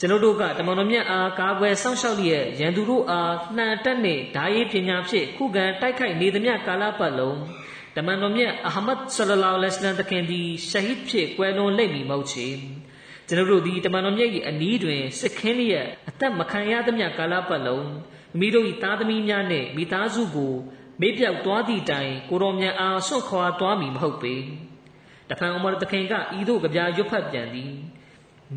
ကျွန်ုပ်တို့ကတမန်တော်မြတ်အားကာကွယ်စောင့်ရှောက်လျက်ရန်သူတို့အားနှံတက်နှင့်ဓာရေးပညာဖြင့်ခုခံတိုက်ခိုက်နေသမျှကာလပတ်လုံးတမန်တော်မြတ်အဟမတ်ဆလလောလဟ်အလัยဟိတခင်သည်ရှဟီဒ်ဖြစ်ကွယ်လွန်လိမ့်မည်မဟုတ်ချေ ကျွန်ုပ်တို့သည်တမန်တော်မြတ်၏အနီးတွင်စစ်ခင်းလျက်အသက်မခံရသမျှကာလပတ်လုံးမိတို့၏သားသမီးများနှင့်မိသားစုကိုမေ့ပြောက်သွားသည့်တိုင်ကိုတော်မြတ်အားဆွန့်ခွာသွားမည်မဟုတ်ပေတဖန်အမရတခင်ကဤသို့ကြပြရွတ်ဖတ်ပြန်သည်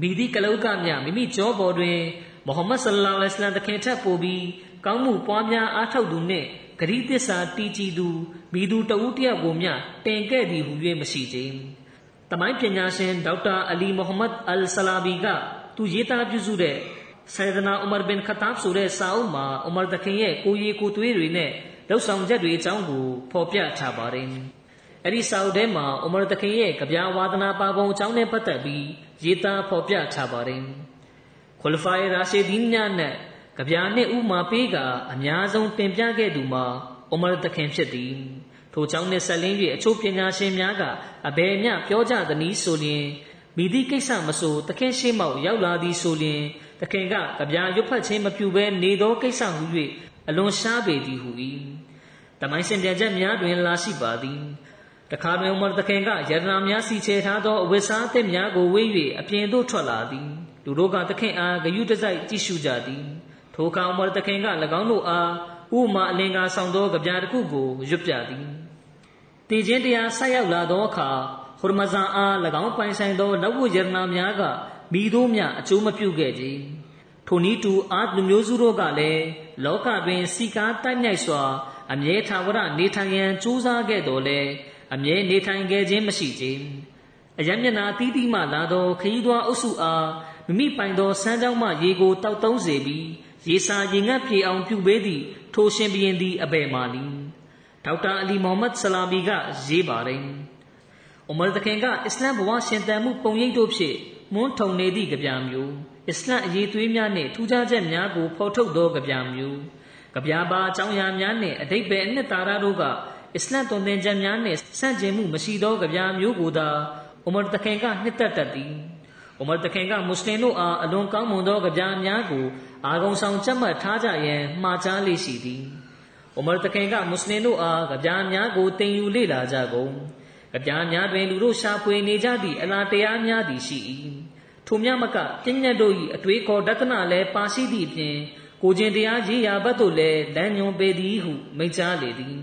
မိသည့်ကလုတ်ကမြမိမိကြောပေါ်တွင်မုဟမ္မဒ်ဆလ္လာလဟ်အလိုင်းတခင်ထက်ပိုပြီးကောင်းမှုပွားများအားထုတ်သူနှင့်ဂရိသစ္စာတီးကြည်သူမိသူတဦးတယောက်ကိုမျှတင်ခဲ့သည်ဟု၍မရှိခြင်း တမိုင်းပညာရှင်ဒေါက်တာအလီမိုဟမ္မဒ်အလ်ဆလာဘီကသူရေးသားပြုစုတဲ့ဆိုင်ဒနာဥမာဘင်ခတာဘ်ဆိုတဲ့စာအုပ်မှာဥမာတခင်ရဲ့ကိုရီကိုသွေးတွေနဲ့လှုပ်ဆောင်ချက်တွေအကြောင်းကိုဖော်ပြထားပါတယ်အဲ့ဒီစာအုပ်ထဲမှာဥမာတခင်ရဲ့ကြပြာဝါဒနာပါပုံအကြောင်းနဲ့ပတ်သက်ပြီးရေးသားဖော်ပြထားပါတယ်ခွလဖိုင်ရာရှီဒီန်ညာနဲ့ကြပြာနဲ့ဥမာပေးကအများဆုံးတင်ပြခဲ့သူမှာဥမာတခင်ဖြစ်သည် ထိုကြောင့်နဲ့ဆက်လင်း၍အချို့ပညာရှင်များကအဘယ်မျှပြောကြသနည်းဆိုလျင်မိသည့်ကိစ္စမဆိုတခင်ရှိမောက်ရောက်လာသည်ဆိုလျင်တခင်ကကြပြာရွတ်ဖတ်ခြင်းမပြုဘဲနေသောကိစ္စဟု၍အလွန်ရှားပေသည်ဟု၏တမိုင်းစင်ပြန်ချက်များတွင်လာရှိပါသည်တခါတွင်ဥမတခင်ကယရနာများစီချေထားသောအဝိစားအသစ်များကိုဝေး၍အပြင်သို့ထွက်လာသည်လူတို့ကတခင်အားဂယုတစိုက်ကြည့်ရှုကြသည်ထိုအခါဥမတခင်က၎င်းတို့အားဥမာအလင်္ကာဆောင်သောကြပြတစ်ခုကိုရွတ်ပြသည် တည်ခြင်းတရားဆက်ရောက်လာသောအခါဟူရမဇန်အား၎င်းပိုင်ဆိုင်သောလက်ဝတ်ယရနာများကမိတို့မြအကျိုးမပြုခဲ့ကြထိုနည်းတူအာလူမျိုးစုတို့ကလည်းလောကတွင်စီကားတိုက်မြိုက်စွာ အမြဲထာဝရနေထိုင်ရန်ကြိုးစားခဲ့တော်လဲအမြဲနေထိုင်ခဲ့ခြင်းမရှိကြအယံမျက်နာတီးတီးမှလာသောခရီးသွားအုပ်စုအားမိမိပိုင်သောစမ်းကြောင်းမှရေကိုတောက်သုံးစေပြီးရေစာရေငတ်ပြေအောင်ပြုပေးသည့်ထိုရှင်ဘုရင်သည်အဘယ်မှလီ ဒေါက်တာအလီမိုဟမ္မဒ်ဆလာမီကရေးပါတယ်။ဥမာတခင်ကအစ္စလမ်ဘဝရှင်သန်မှုပုံရိပ်တို့ဖြင့်မွန်းထုံနေသည့်ကြပြမျိုးအစ္စလမ်အရေးသွေးများနှင့်ထူးခြားချက်များကိုဖော်ထုတ်သောကြပြမျိုးကြပြပါအကြောင်းအရာများနှင့်အတိတ်ပဲအနှစ်သာရတို့ကအစ္စလမ်သွန်သင်ချက်များနှင့်ဆန့်ကျင်မှုမရှိသောကြပြမျိုးကိုသာဥမာတခင်ကနှစ်သက်တတ်သည်ဥမာတခင်ကမွတ်စလင်တို့အားအလွန်ကောင်းမွန်သောကြပြများကိုအာဂုံဆောင်ချက်မှတ်ထားကြရန်မှားကြားလေးရှိသည် ဥမာတခင်ကမွတ်စလင်တို့အားကြပြများကိုတင်ယူလေ့လာကြကုန်ကြပြများတွင်လူတို့ရှာဖွေနေကြသည့်အလားတရားများသည်ရှိ၏ထိုမြမကပြဉ္ညတ်တို့၏အတွေးခေါ်ဒသနလည်းပါရှိသည့်အပြင်ကိုကျင်တရားရေးရာဘက်သို့လည်းလမ်းညွန်ပေသည်ဟုမိန့်ကြားလေသည်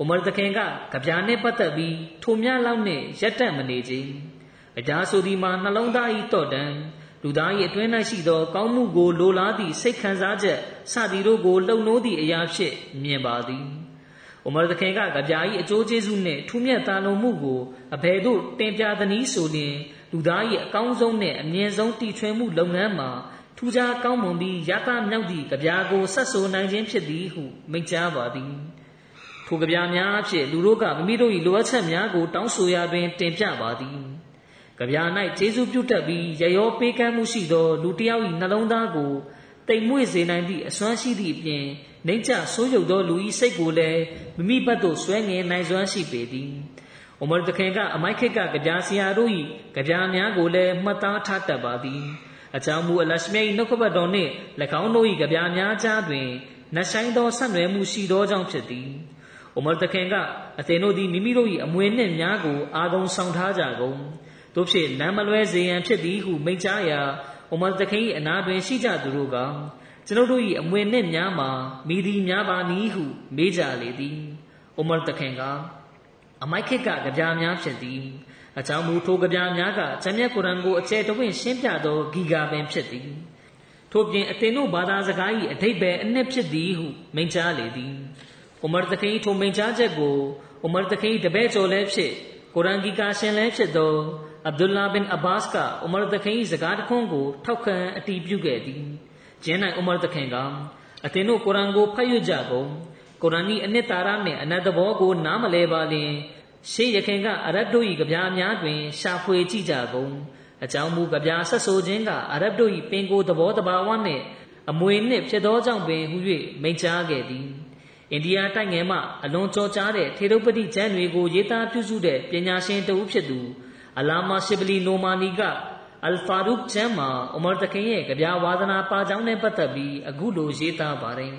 ဥမာတခင်ကကြပြနှင့်ပတ်သက်ပြီးထိုမြလောက်နှင့်ရက်တက်မနေကြအကြာဆိုသည်မှာနှလုံးသား၏တော့တန် လူသား၏အတွင်း၌ရှိသော ကောင်းမှုကိုလိုလားသည့်စိတ်ခံစားချက်စသည်တို့ကိုလှုံ့နိုးသည့်အရာဖြင့်မြင်ပါသည်။ဥမာသခင်ကကြပြာ၏အကျိုးကျေးဇူးနှင့်ထူးမြတ်သာလွန်မှုကိုအဘယ်သို့တင်ပြသနည်းဆိုလျှင်လူသား၏အကောင်းဆုံးနှင့်အမြင့်ဆုံးတည်ထွင်မှုလုပ်ငန်းမှာထူးခြားကောင်းမွန်ပြီးရသမြောက်သည့်ကြပြာကိုဆက်ဆိုနိုင်ခြင်းဖြစ်သည်ဟုမိန့်ကြားပါသည်ထိုကြပြာများအဖြစ်လူတို့ကမိမိတို့၏လိုအပ်ချက်များကိုတောင်းဆိုရာတွင်တင်ပြပါသည် ကြပြာ၌ကျေးဇူးပြုတတ်ပြီးရရောပေးကမ်းမှုရှိသော လူတစ်ယောက်၏နှလုံးသားကိုတိမ်မွေ့စေနိုင်သည့်အစွမ်းရှိသည့်အပြင်နှိမ့်ချဆိုးရုပ်သောလူ၏စိတ်ကိုလည်းမိမိဘက်သို့ဆွဲငင်နိုင်စွမ်းရှိပေသည်။အိုမာတခင်ကအမိုက်ခက်ကကြပြာဆရာတို့၏ကြပြာများကိုလည်းမှတ်သားထားတတ်ပါသည်။အကြောင်းမူအလရှမြတ်၏နှုတ်ကပတ်တော်နှင့်၎င်းတို့၏ကြပြာများကြားတွင်နှဆိုင်သောဆက်နွယ်မှုရှိသောကြောင့်ဖြစ်သည်။အိုမာတခင်ကအသင်တို့သည်မိမိတို့၏အမွေနှင့်များကိုအာဂုံဆောင်ထားကြကုန်။ တို့ဖြင့်လမ်းမလွဲစေရန်ဖြစ်သည်ဟုမိန့်ကြားရာအိုမာတခင်၏အနာတွင်ရှိကြသူတို့ကကျွန်ုပ်တို့၏အမွေနှင့်များမှာမိသည်များပါနည်းဟုမေးကြလေသည်အိုမာတခင်ကအမိုက်ခက်ကကြပြားများဖြစ်သည်အကြောင်းမူထိုကြပြားများကကျမ်းမြတ်ကုရ်အန်ကိုအကျယ်တဝင့်ရှင်းပြသောဂီဂါပင်ဖြစ်သည်ထို့ပြင်အသင်တို့ဘာသာစကား၏အဓိပ္ပာယ်အနှစ်ဖြစ်သည်ဟုမိန့်ကြားလေသည်အိုမာတခင်ထိုမိန့်ကြားချက်ကိုအိုမာတခင်တပည့်ကျော်လည်းဖြစ်ကုရ်အန်ဂီကာရှင်လည်းဖြစ်သော အဗ္ဒူလာဘင်အဘာ့စ်ကအိုမာတခင်၏စကားတခွန်းကိုထောက်ခံအတည်ပြုခဲ့သည်ကျင်းနိုင်ဥမာတခင်ကအသင်တို့ကုရ်အန်ကိုဖတ်ရကြကုန်ကုရ်အန်၏အနှစ်သာရနှင့်အနတ်သဘောကိုနားမလဲပါလျင်ရှေးရခင်ကအရဗ်တို့၏ကြပြားများတွင်ရှာဖွေကြည့်ကြကုန်အကြောင်းမူကြပြားဆက်ဆိုခြင်းကအရဗ်တို့၏ပင်ကိုယ်သဘောတဘာဝနှင့်အမွေနှင့်ဖြစ်သောကြောင့်ပင်ဟု၍မိန့်ကြားခဲ့သည်အိန္ဒိယတိုက်ငယ်မှအလွန်ကြောကြားတဲ့ထေရုပတိကျမ်းတွေကိုရေးသားပြုစုတဲ့ပညာရှင်တဦးဖြစ်သူ အလာမာရှိဘလီနိုမာနီကအယ်ဖာရုခ်ကျမ်းမှာအမော်တခင်ရဲ့ကြပြဝါဒနာပါကြောင်းနဲ့ပတ်သက်ပြီးအခုလိုရေးသားပါတယ်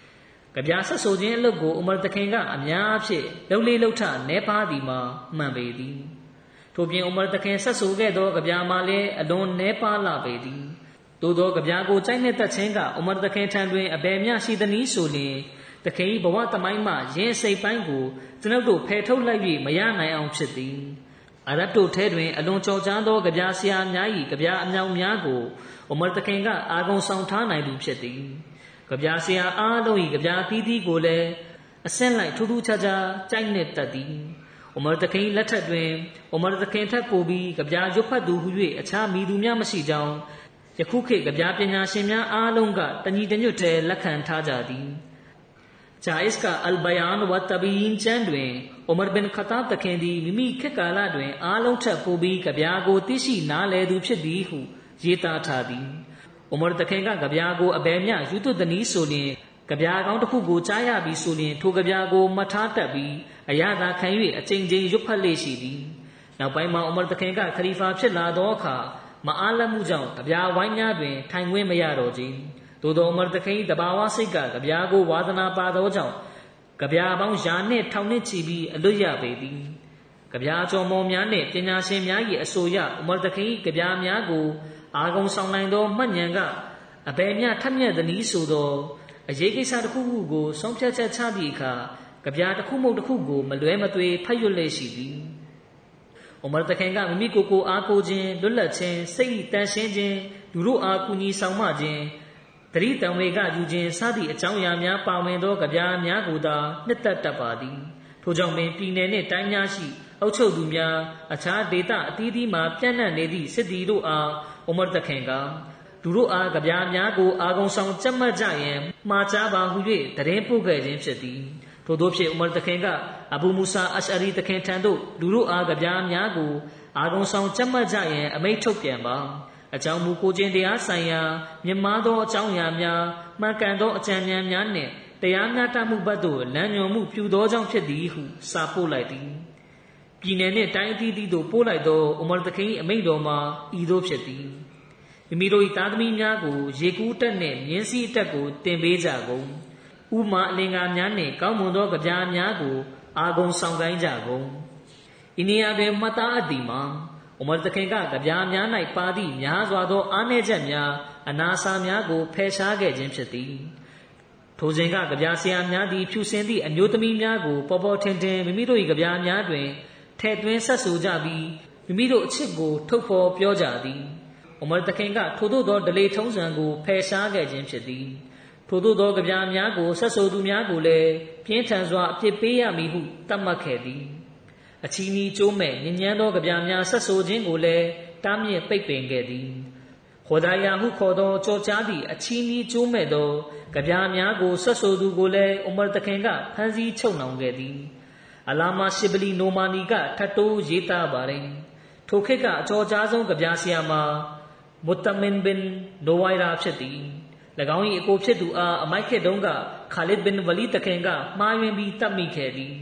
။ကြပြဆက်ဆိုခြင်းအလုပ်ကိုအမော်တခင်ကအများအဖြစ်လှုပ်လေးလှုပ်ထနဲပါသည်မှာမှန်ပေသည်။ထို့ပြင်အမော်တခင်ဆက်ဆိုခဲ့သောကြပြမှာလည်းအလွန်နဲပါလာပေသည်။သို့သောကြပြကိုကြိုက်နှစ်သက်ခြင်းကအမော်တခင်ထံတွင်အဘယ်မျှရှိသနည်းဆိုလျှင်တခင်ဘဝတမိုင်းမှရင်းစိတ်ပိုင်းကိုကျွန်ုပ်တို့ဖယ်ထုတ်လိုက်၍မရနိုင်အောင်ဖြစ်သည်။ အရတ်တို့ထဲတွင်အလွန်ကြော်ကြားသောကြပြာဆရာများ၏ကြပြာအမြောင်များကိုအမရတခင်ကအာဂုံဆောင်ထားနိုင်သူဖြစ်သည်ကြပြာဆရာအားလုံး၏ကြပြာသီးသီးကိုလည်းအစင်းလိုက်ထူးထူးခြားခြားကြိုက်နှစ်တတ်သည်အမရတခင်လက်ထက်တွင်အမရတခင်ထက်ပိုပြီးကြပြာရွတ်ဖတ်သူဟု၍အခြားမိသူများမရှိကြောင်းယခုခေတ်ကြပြာပညာရှင်များအားလုံးကတညီတညွတ်တည်းလက်ခံထားကြသည် ဂျာအစ်ကအလ်ဘယန်ဝတ်တဘီင်ချန်တွင်အိုမာဘင်ခတာတခင်သည်မိမိခေတ်ကာလတွင်အားလုံးထက်ပိုပြီးကြပြာကိုသိရှိနားလည်သူဖြစ်သည်ဟုရေးသားထားသည်အိုမာတခင်ကကြပြာကိုအဘယ်မျှယူသွသနည်းဆိုလျင်ကြပြာကောင်းတစ်ခုကိုကြားရပြီးဆိုလျင်ထိုကြပြာကိုမှတ်ထားတတ်ပြီးအရသာခံ၍အချိန်ချင်းရွတ်ဖတ်လေ့ရှိသည်နောက်ပိုင်းမှာအိုမာတခင်ကခလီဖာဖြစ်လာသောအခါမအားလမှုကြောင့်ကြပြာဝိုင်းများတွင်ထိုင်ခွင့်မရတော့ကြ သို့သောအမရတခိတဘာဝစိတ်ကကြပြာကိုဝါသနာပါသောကြောင့်ကြပြာပေါင်းရာနှင့်ထောင်နှင့်ချီပြီးအလွတ်ရပေသည်ကြပြာကျော်မော်များနှင့်ပညာရှင်များ၏အဆိုအရအမရတခိကြပြာများကိုအာဂုံဆောင်နိုင်သောမှတ်ဉဏ်ကအဘယ်မျှထက်မြက်သည်နည်းဆိုသောအရေးကိစ္စတစ်ခုခုကိုဆုံးဖြတ်ချက်ချသည့်အခါကြပြာတစ်ခုမဟုတ်တစ်ခုကိုမလွဲမသွေဖတ်ရွတ်လေရှိသည်။အိုမာတခင်ကမိမိကိုယ်ကိုအားကိုခြင်းလွတ်လပ်ခြင်းစိတ်တန်ရှင်းခြင်းလူတို့အားကူညီဆောင်မခြင်း တတိတံဝေကယူခြင်းစသည့်အကြောင်းအရာများပါဝင်သောကြပြားများကိုသာနှစ်သက်တတ်ပါသည်ထို့ကြောင့်ပင်ပြည်နယ်နှင့်တိုင်းများရှိအုပ်ချုပ်သူများအခြားဒေသအသီးသီးမှပြန့်နှံ့နေသည့်စစ်သည်တို့အားအိုမတ်တခင်ကသူတို့အားကြပြားများကိုအာဂုံဆောင်ကြက်မှတ်ကြရန်မှားကြားပါဟု၍တရင်ပို့ခဲ့ခြင်းဖြစ်သည်ထို့သောဖြင့်ဥမရ်တခင်ကအဘူမူဆာအရှအရီတခင်ထံသို့လူတို့အားကြပြားများကိုအာဂုံဆောင်ကြက်မှတ်ကြရန်အမိန့်ထုတ်ပြန်ပါ အကြောင်းမူကိုခြင်းတရားဆိုင်ရာမြမသောအကြောင်းအရာများမှန်ကန်သောအကြံဉာဏ်များနှင့်တရားမျှတမှုဘက်သို့လမ်းညွှန်မှုပြုသောကြောင့်ဖြစ်သည်ဟုစာပို့လိုက်သည်ပြည်နယ်နှင့်တိုင်းအသီးသီးသို့ပို့လိုက်သောဥမရ်တခင်အမိန့်တော်မှာဤသို့ဖြစ်သည်မိမိတို့၏သားသမီးများကိုရေကူးတက်နှင့်မြင်းစည်းတက်ကိုတင်ပေးကြကုန်ဥမာအလင်္ကာများနှင့်ကောင်းမွန်သောကြပြားများကိုအာဂုံဆောင်ကိုင်းကြကုန်ဤနေရာတွင်မှတ်သားအပ်သည်မှာ ဥမရ်တခင်ကကြပြားများ၌ပါသည့်များစွာသောအားနည်းချက်များအနာစာများကိုဖယ်ရှားခဲ့ခြင်းဖြစ်သည်ထိုစဉ်ကကြပြားဆရာများသည်ဖြူစင်သည့်အမျိုးသမီးများကိုပေါ်ပေါ်ထင်ထင်မိမိတို့၏ကြပြားများတွင်ထဲ့သွင်းဆက်ဆူကြပြီးမိမိတို့အချစ်ကို ထုတ်ဖော်ပြောကြသည်ဥမရ်တခင်ကထိုသို့သောဒလေထုံးစံကိုဖယ်ရှားခဲ့ခြင်းဖြစ်သည်ထိုသို့သောကြပြားများကိုဆက်ဆူသူများကိုလည်းပြင်းထန်စွာအပြစ်ပေးရမည်ဟုသတ်မှတ်ခဲ့သည် အချီနီကျိုးမဲ့ညဉ့်ညမ်းသောကြပြများဆက်ဆိုခြင်းကိုလည်းတားမြစ်ပိတ်ပင်ခဲ့သည်ဟောဒါယာဟုခေါ်သောကြော်ကြားသည့်အချီးနီးကျိုးမဲ့သောကြပြားများကိုဆွတ်ဆိုသူကိုလည်းအူမာတခင်ကဖမ်းဆီးချုပ်နှောင်ခဲ့သည်အလာမရှိဘလီနိုမာနီကထတ်တိုးရေးသားပါတယ်ထိုခေတ်ကအကြော်ကြားဆုံးကြပြားဆရာမှာမုတမင်ဘင်နိုဝိုင်ရာဖြစ်သည်၎င်း၏အကိုဖြစ်သူအားအမိုက်ခေတုံးကခါလစ်ဘင်ဝလီတခင်ကမှားယွင်းပြီးတတ်မိခဲ့သည်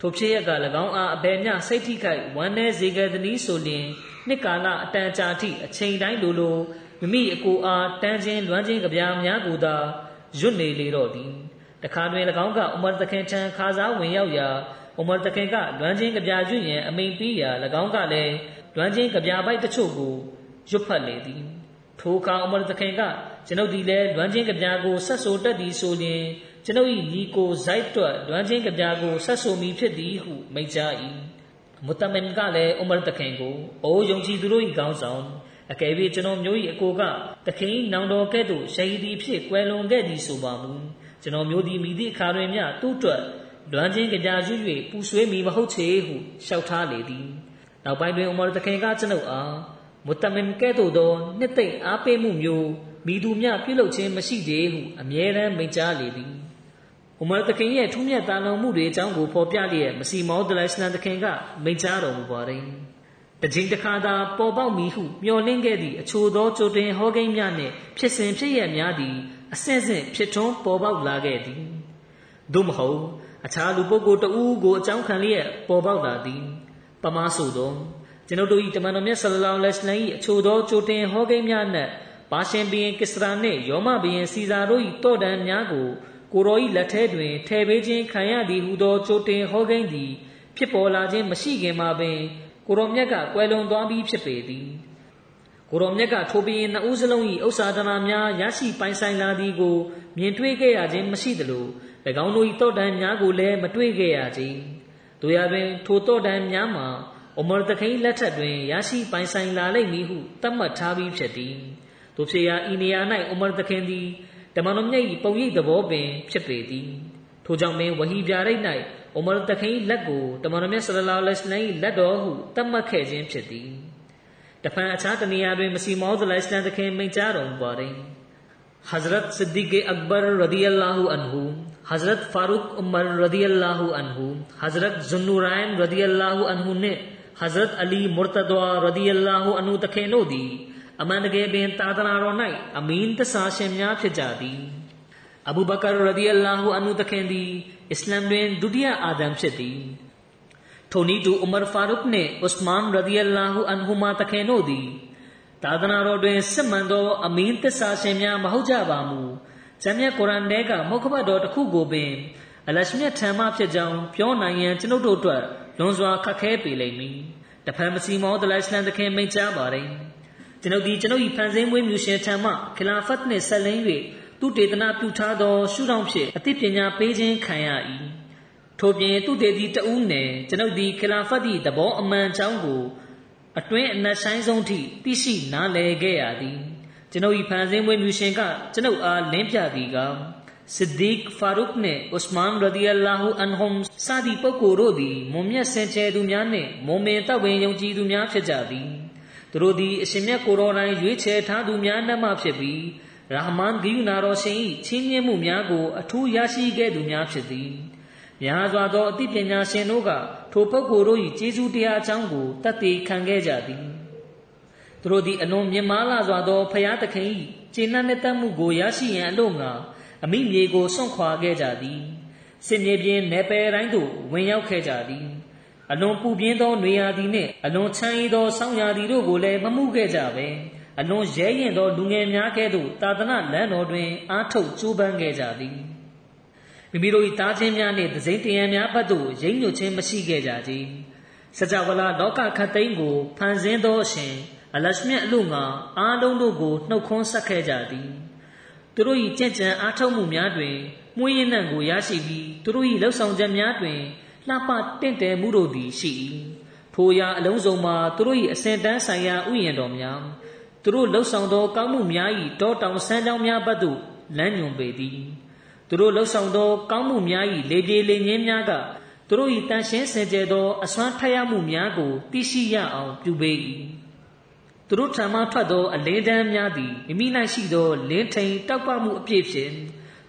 ထိုဖြစ်ရက၎င်းအားအဘယ်မျှစိတ်ထိခိုက်ဝမ်းနည်းစေခဲ့သည်ဆိုလျှင်နှစ်ကာလအတန်ကြာထိအချိန်တိုင်းလိုလိုမိမိအကိုအားတန်းချင်းလွမ်းချင်းကြပြားများကိုသာရွတ်နေလေတော့သည်တခါတွင်၎င်းကအူမာတခင်ထံခါစားဝင်ရောက်ရာအူမာတခင်ကလွမ်းချင်းကြပြားရွတ်ရန်အမိန်ပေးရာ၎င်းကလည်းလွမ်းချင်းကြပြားပိုက်တချို့ကိုရွတ်ဖတ်လေသည်ထိုအခါအူမာတခင်ကကျွန်ုပ်ဒီလဲလွမ်းချင်းကြပြားကိုဆက်ဆိုတတ်သည်ဆိုလျှင် ကျွန်ုပ်၏ညီကိုဇိုက်တွက်လွမ်းချင်းကြပြားကိုဆက်ဆိုမိဖြစ်သည်ဟုမိန့်ကြား၏မုတမင်ကလည်းအူမာတခင်ကိုအိုးယုံကြည်သူတို့၏ခေါင်းဆောင်အကယ်၍ကျွန်တော်မျိုး၏အကိုကတခင်နောင်တော်ကဲ့သို့ရှဟီဒီဖြစ်ကွယ်လွန်ခဲ့သည်ဆိုပါမူကျွန်တော်မျိုးသည်မိသည့်အခါတွင်မျှသူ့အတွက်လွမ်းချင်းကြရွ၍ပူဆွေးမိမဟုတ်ချေဟုလျှောက်ထားလေသည်နောက်ပိုင်းတွင်အူမာတခင်ကကျွန်ုပ်အားမုတမင်ကဲ့သို့သောနှစ်သိမ့်အားပေးမှုမျိုးမိသူမျှပြုလုပ်ခြင်းမရှိသေးဟုအမြဲတမ်းမိန့်ကြားလေသည်။ ဥမာတခင်ရဲ့ထူးမြတ်တာလွန်မှုတွေအကြောင်းကိုဖော်ပြလျက်မစီမောဒလိုင်စလန်တခင်ကမိန့်ကြားတော်မူပါတယ်။တခြင်းတစ်ခါသာပေါ်ပေါက်မီဟုမျှော်လင့်ခဲ့သည့်အချို့သောကြိုတင်ဟောကိန်းများနှင့်ဖြစ်စဉ်ဖြစ်ရများသည်အဆင့်ဆင့်ဖြစ်ထွန်းပေါ်ပေါက်လာခဲ့သည်။သို့မဟုတ်အခြားလူပုဂ္ဂိုလ်တဦးကိုအကြောင်းခံလျက်ပေါ်ပေါက်လာသည်။ပမာဆိုသောကျွန်ုပ်တို့၏တမန်တော်မြတ်ဆလလောလ္လဟ်အလိုင်း၏အချို့သောကြိုတင်ဟောကိန်းများနှင့်ပါရှင်ဘီရင်ကစ္စရာနှင့်ယောမဘီရင်စီဇာတို့၏တော့တန်များကို ကိုရော၏လက်ထဲတွင်ထဲပေးခြင်းခံရသည်ဟုသောကြိုတင်ဟောကိန်းသည်ဖြစ်ပေါ်လာခြင်းမရှိခင်မှာပင်ကိုရောမြတ်ကကွယ်လွန်သွားပြီးဖြစ်ပေသည်ကိုရောမြတ်ကထိုဘီရင်နှစ်ဦးစလုံး၏ဥစ္စာဒနာများရရှိပိုင်ဆိုင်လာသည်ကိုမြင်တွေ့ခဲ့ရခြင်းမရှိသလို၎င်းတို့၏တော့တန်များကိုလည်းမတွေ့ခဲ့ရကြ။တို့ရပင်ထိုတော့တန်များမှာအမရတခိန်လက်ထက်တွင်ရရှိပိုင်ဆိုင်လာလိမ့်မည်ဟုသတ်မှတ်ထားပြီးဖြစ်သည်။တို့ဖြစ်ရာဤနေရာ၌ဥမရသခင်သည် တမန်တော်မြတ်၏ပုံရိပ်သဘောပင်ဖြစ်ပေသည်ထိုကြောင့်မင်းဝဟီပြရိတ်၌ဥမရသခင်လက်ကိုတမန်တော်မြတ်ဆလလောလဟ်အလိုင်းလက်တော်ဟုသတ်မှတ်ခဲ့ခြင်းဖြစ်သည်တဖန်အခြားတနေရာတွင်မစီမောဇလိုင်စလန်သခင်မိန့်ကြားတော်မူပါသည် हजरत सिद्दीक अकबर रदी अल्लाह अनहु हजरत फारूक उमर रदी अल्लाह अनहु हजरत जुन्नूरायन रदी अल्लाह अनहु ने हजरत अली मुर्तदवा रदी अल्लाह अनहु तखे नो दी အမှန်တကယ်ပင်သာသနာတော်၌အမင်းတဆာရှင်များဖြစ်ကြသည်အဘူဘကာရဒီအလာဟူအန်ဟူတခင်သည်အစ္စလာမ်တွင်ဒုတိယအာဒမ်ဖြစ်သည်ထိုနည်းတူဥမာဖာရုခ်နှင့်ဥစမန်ရဒီအလာဟူအန်ဟူမာတခင်တို့သည်သာသနာတော်တွင်စစ်မှန်သောအမင်းတဆာရှင်များမဟုတ်ကြပါမူဂျမ်းမြတ်ကုရ်အာန်ထဲကမုခဘတ်တော်တစ်ခုကိုပင်အလရှမြတ်ထံမှဖြစ်ကြောင်းပြောနိုင်ရန်ကျွန်ုပ်တို့အတွက်လွန်စွာခက်ခဲပေလိမ့်မည်တဖန်မစီမောဒလိုင်စလန်တခင်မိန့်ကြားပါတယ် ကျွန်ုပ်ဒီကျွန်ုပ်၏ဖန်ဆင်းမွေးမြူရှင်ထံမှခလာဖတ်နှင့်ဆက်လင်း၍သူတေသနာပြုထားသော ရှုထောင့်ဖြင့်အသိပညာပေးခြင်းခံရ၏ထို့ပြင်သူတေသည်တဦးနယ်ကျွန်ုပ်သည်ခလာဖတ်၏သဘောအမှန်ကြောင်းကိုအတွင်းအနက်ဆိုင်ဆုံးထိသိရှိနားလည်ခဲ့ရသည်ကျွန်ုပ်၏ဖန်ဆင်းမွေးမြူရှင်ကကျွန်ုပ်အားလင်းပြသည်ကစစ်ဒီကဖာရုခ်နှင့်ဥစမန်ရဒီအလာဟူအန်ဟွမ်စာဒီပုဂ္ဂိုလ်တို့သည်မွန်မြတ်စင်ကြယ်သူများနှင့်မွန်မင်တပ်ဝင်ယုံကြည်သူများဖြစ်ကြသည် သူတို့သည်အရှင်မြတ်ကိုရောတိုင်းရွေးချယ်ထားသူများနှမှဖြစ်ပြီးရာဟမန်ဂိယူနာတော်ရှင်၏ချင်းမြင့်မှုများကိုအထူးရရှိခဲ့သူများဖြစ်သည်များစွာသောအသိပညာရှင်တို့ကထိုပုဂ္ဂိုလ်တို့၏ကျေးဇူးတရားအကြောင်းကိုတတ်သိခံခဲ့ကြသည်သူတို့သည်အလွန်မြင့်မားလာစွာသောဖရာသခင်၏ကျေနပ်နှစ်သက်မှုကိုရရှိရန်အလို့ငါအမိမြေကိုစွန့်ခွာခဲ့ကြသည်စစ်မြေပြင်နယ်ပယ်တိုင်းသို့ဝင်ရောက်ခဲ့ကြသည် အလွန်ပူပြင်းသောနေရာသည်နှင့်အလွန်ချမ်းဤသောဆောင်းရာသီတို့ကိုလည်းမမှုခဲ့ကြပဲအလွန်ရဲရင်သောလူငယ်များကဲ့သို့တာသနာလမ်းတော်တွင်အားထုတ်ကြိုးပမ်းခဲ့ကြသည်မိမိတို့၏တားခြင်းများနှင့်ဒစိမ့်တရံများဘက်သို့ရိမ့်ညွတ်ခြင်းမရှိခဲ့ကြကြစကြဝဠာလောကခတ်သိမ်းကိုဖန်ဆင်းသောအရှင်အလရှမြတ်အလို့ငါအားလုံးတို့ကိုနှုတ်ခွန်းဆက်ခဲ့ကြသည်သူတို့၏ကြံ့ကြံအားထုတ်မှုများတွင်မှုရင်းနှံကိုရရှိပြီးသူတို့၏လှုပ်ဆောင်ချက်များတွင် လှပတင့်တယ်မှုတို့သည်ရှိ၏ထိုရာအလုံးစုံမှာသူတို့၏အစဉ်တန်းဆိုင်ရာဥယျာဉ်တော်များသူတို့လှုပ်ဆောင်သောကောင်းမှုများ၏တောတောင်ဆန်းကြောင်းများဘက်သို့လမ်းညွန်ပေသည်သူတို့လှုပ်ဆောင်သောကောင်းမှုများ၏လေပြေလေငင်းများကသူတို့၏တန်ရှင်းစင်ကြယ်သောအစွမ်းထက်ရမှုများကိုသိရှိရအောင်ပြုပေ၏သူတို့ထံမှထွက်သောအလင်းတန်းများသည်မိမိ၌ရှိသောလင်းထိန်တောက်ပမှုအပြည့်ဖြင့်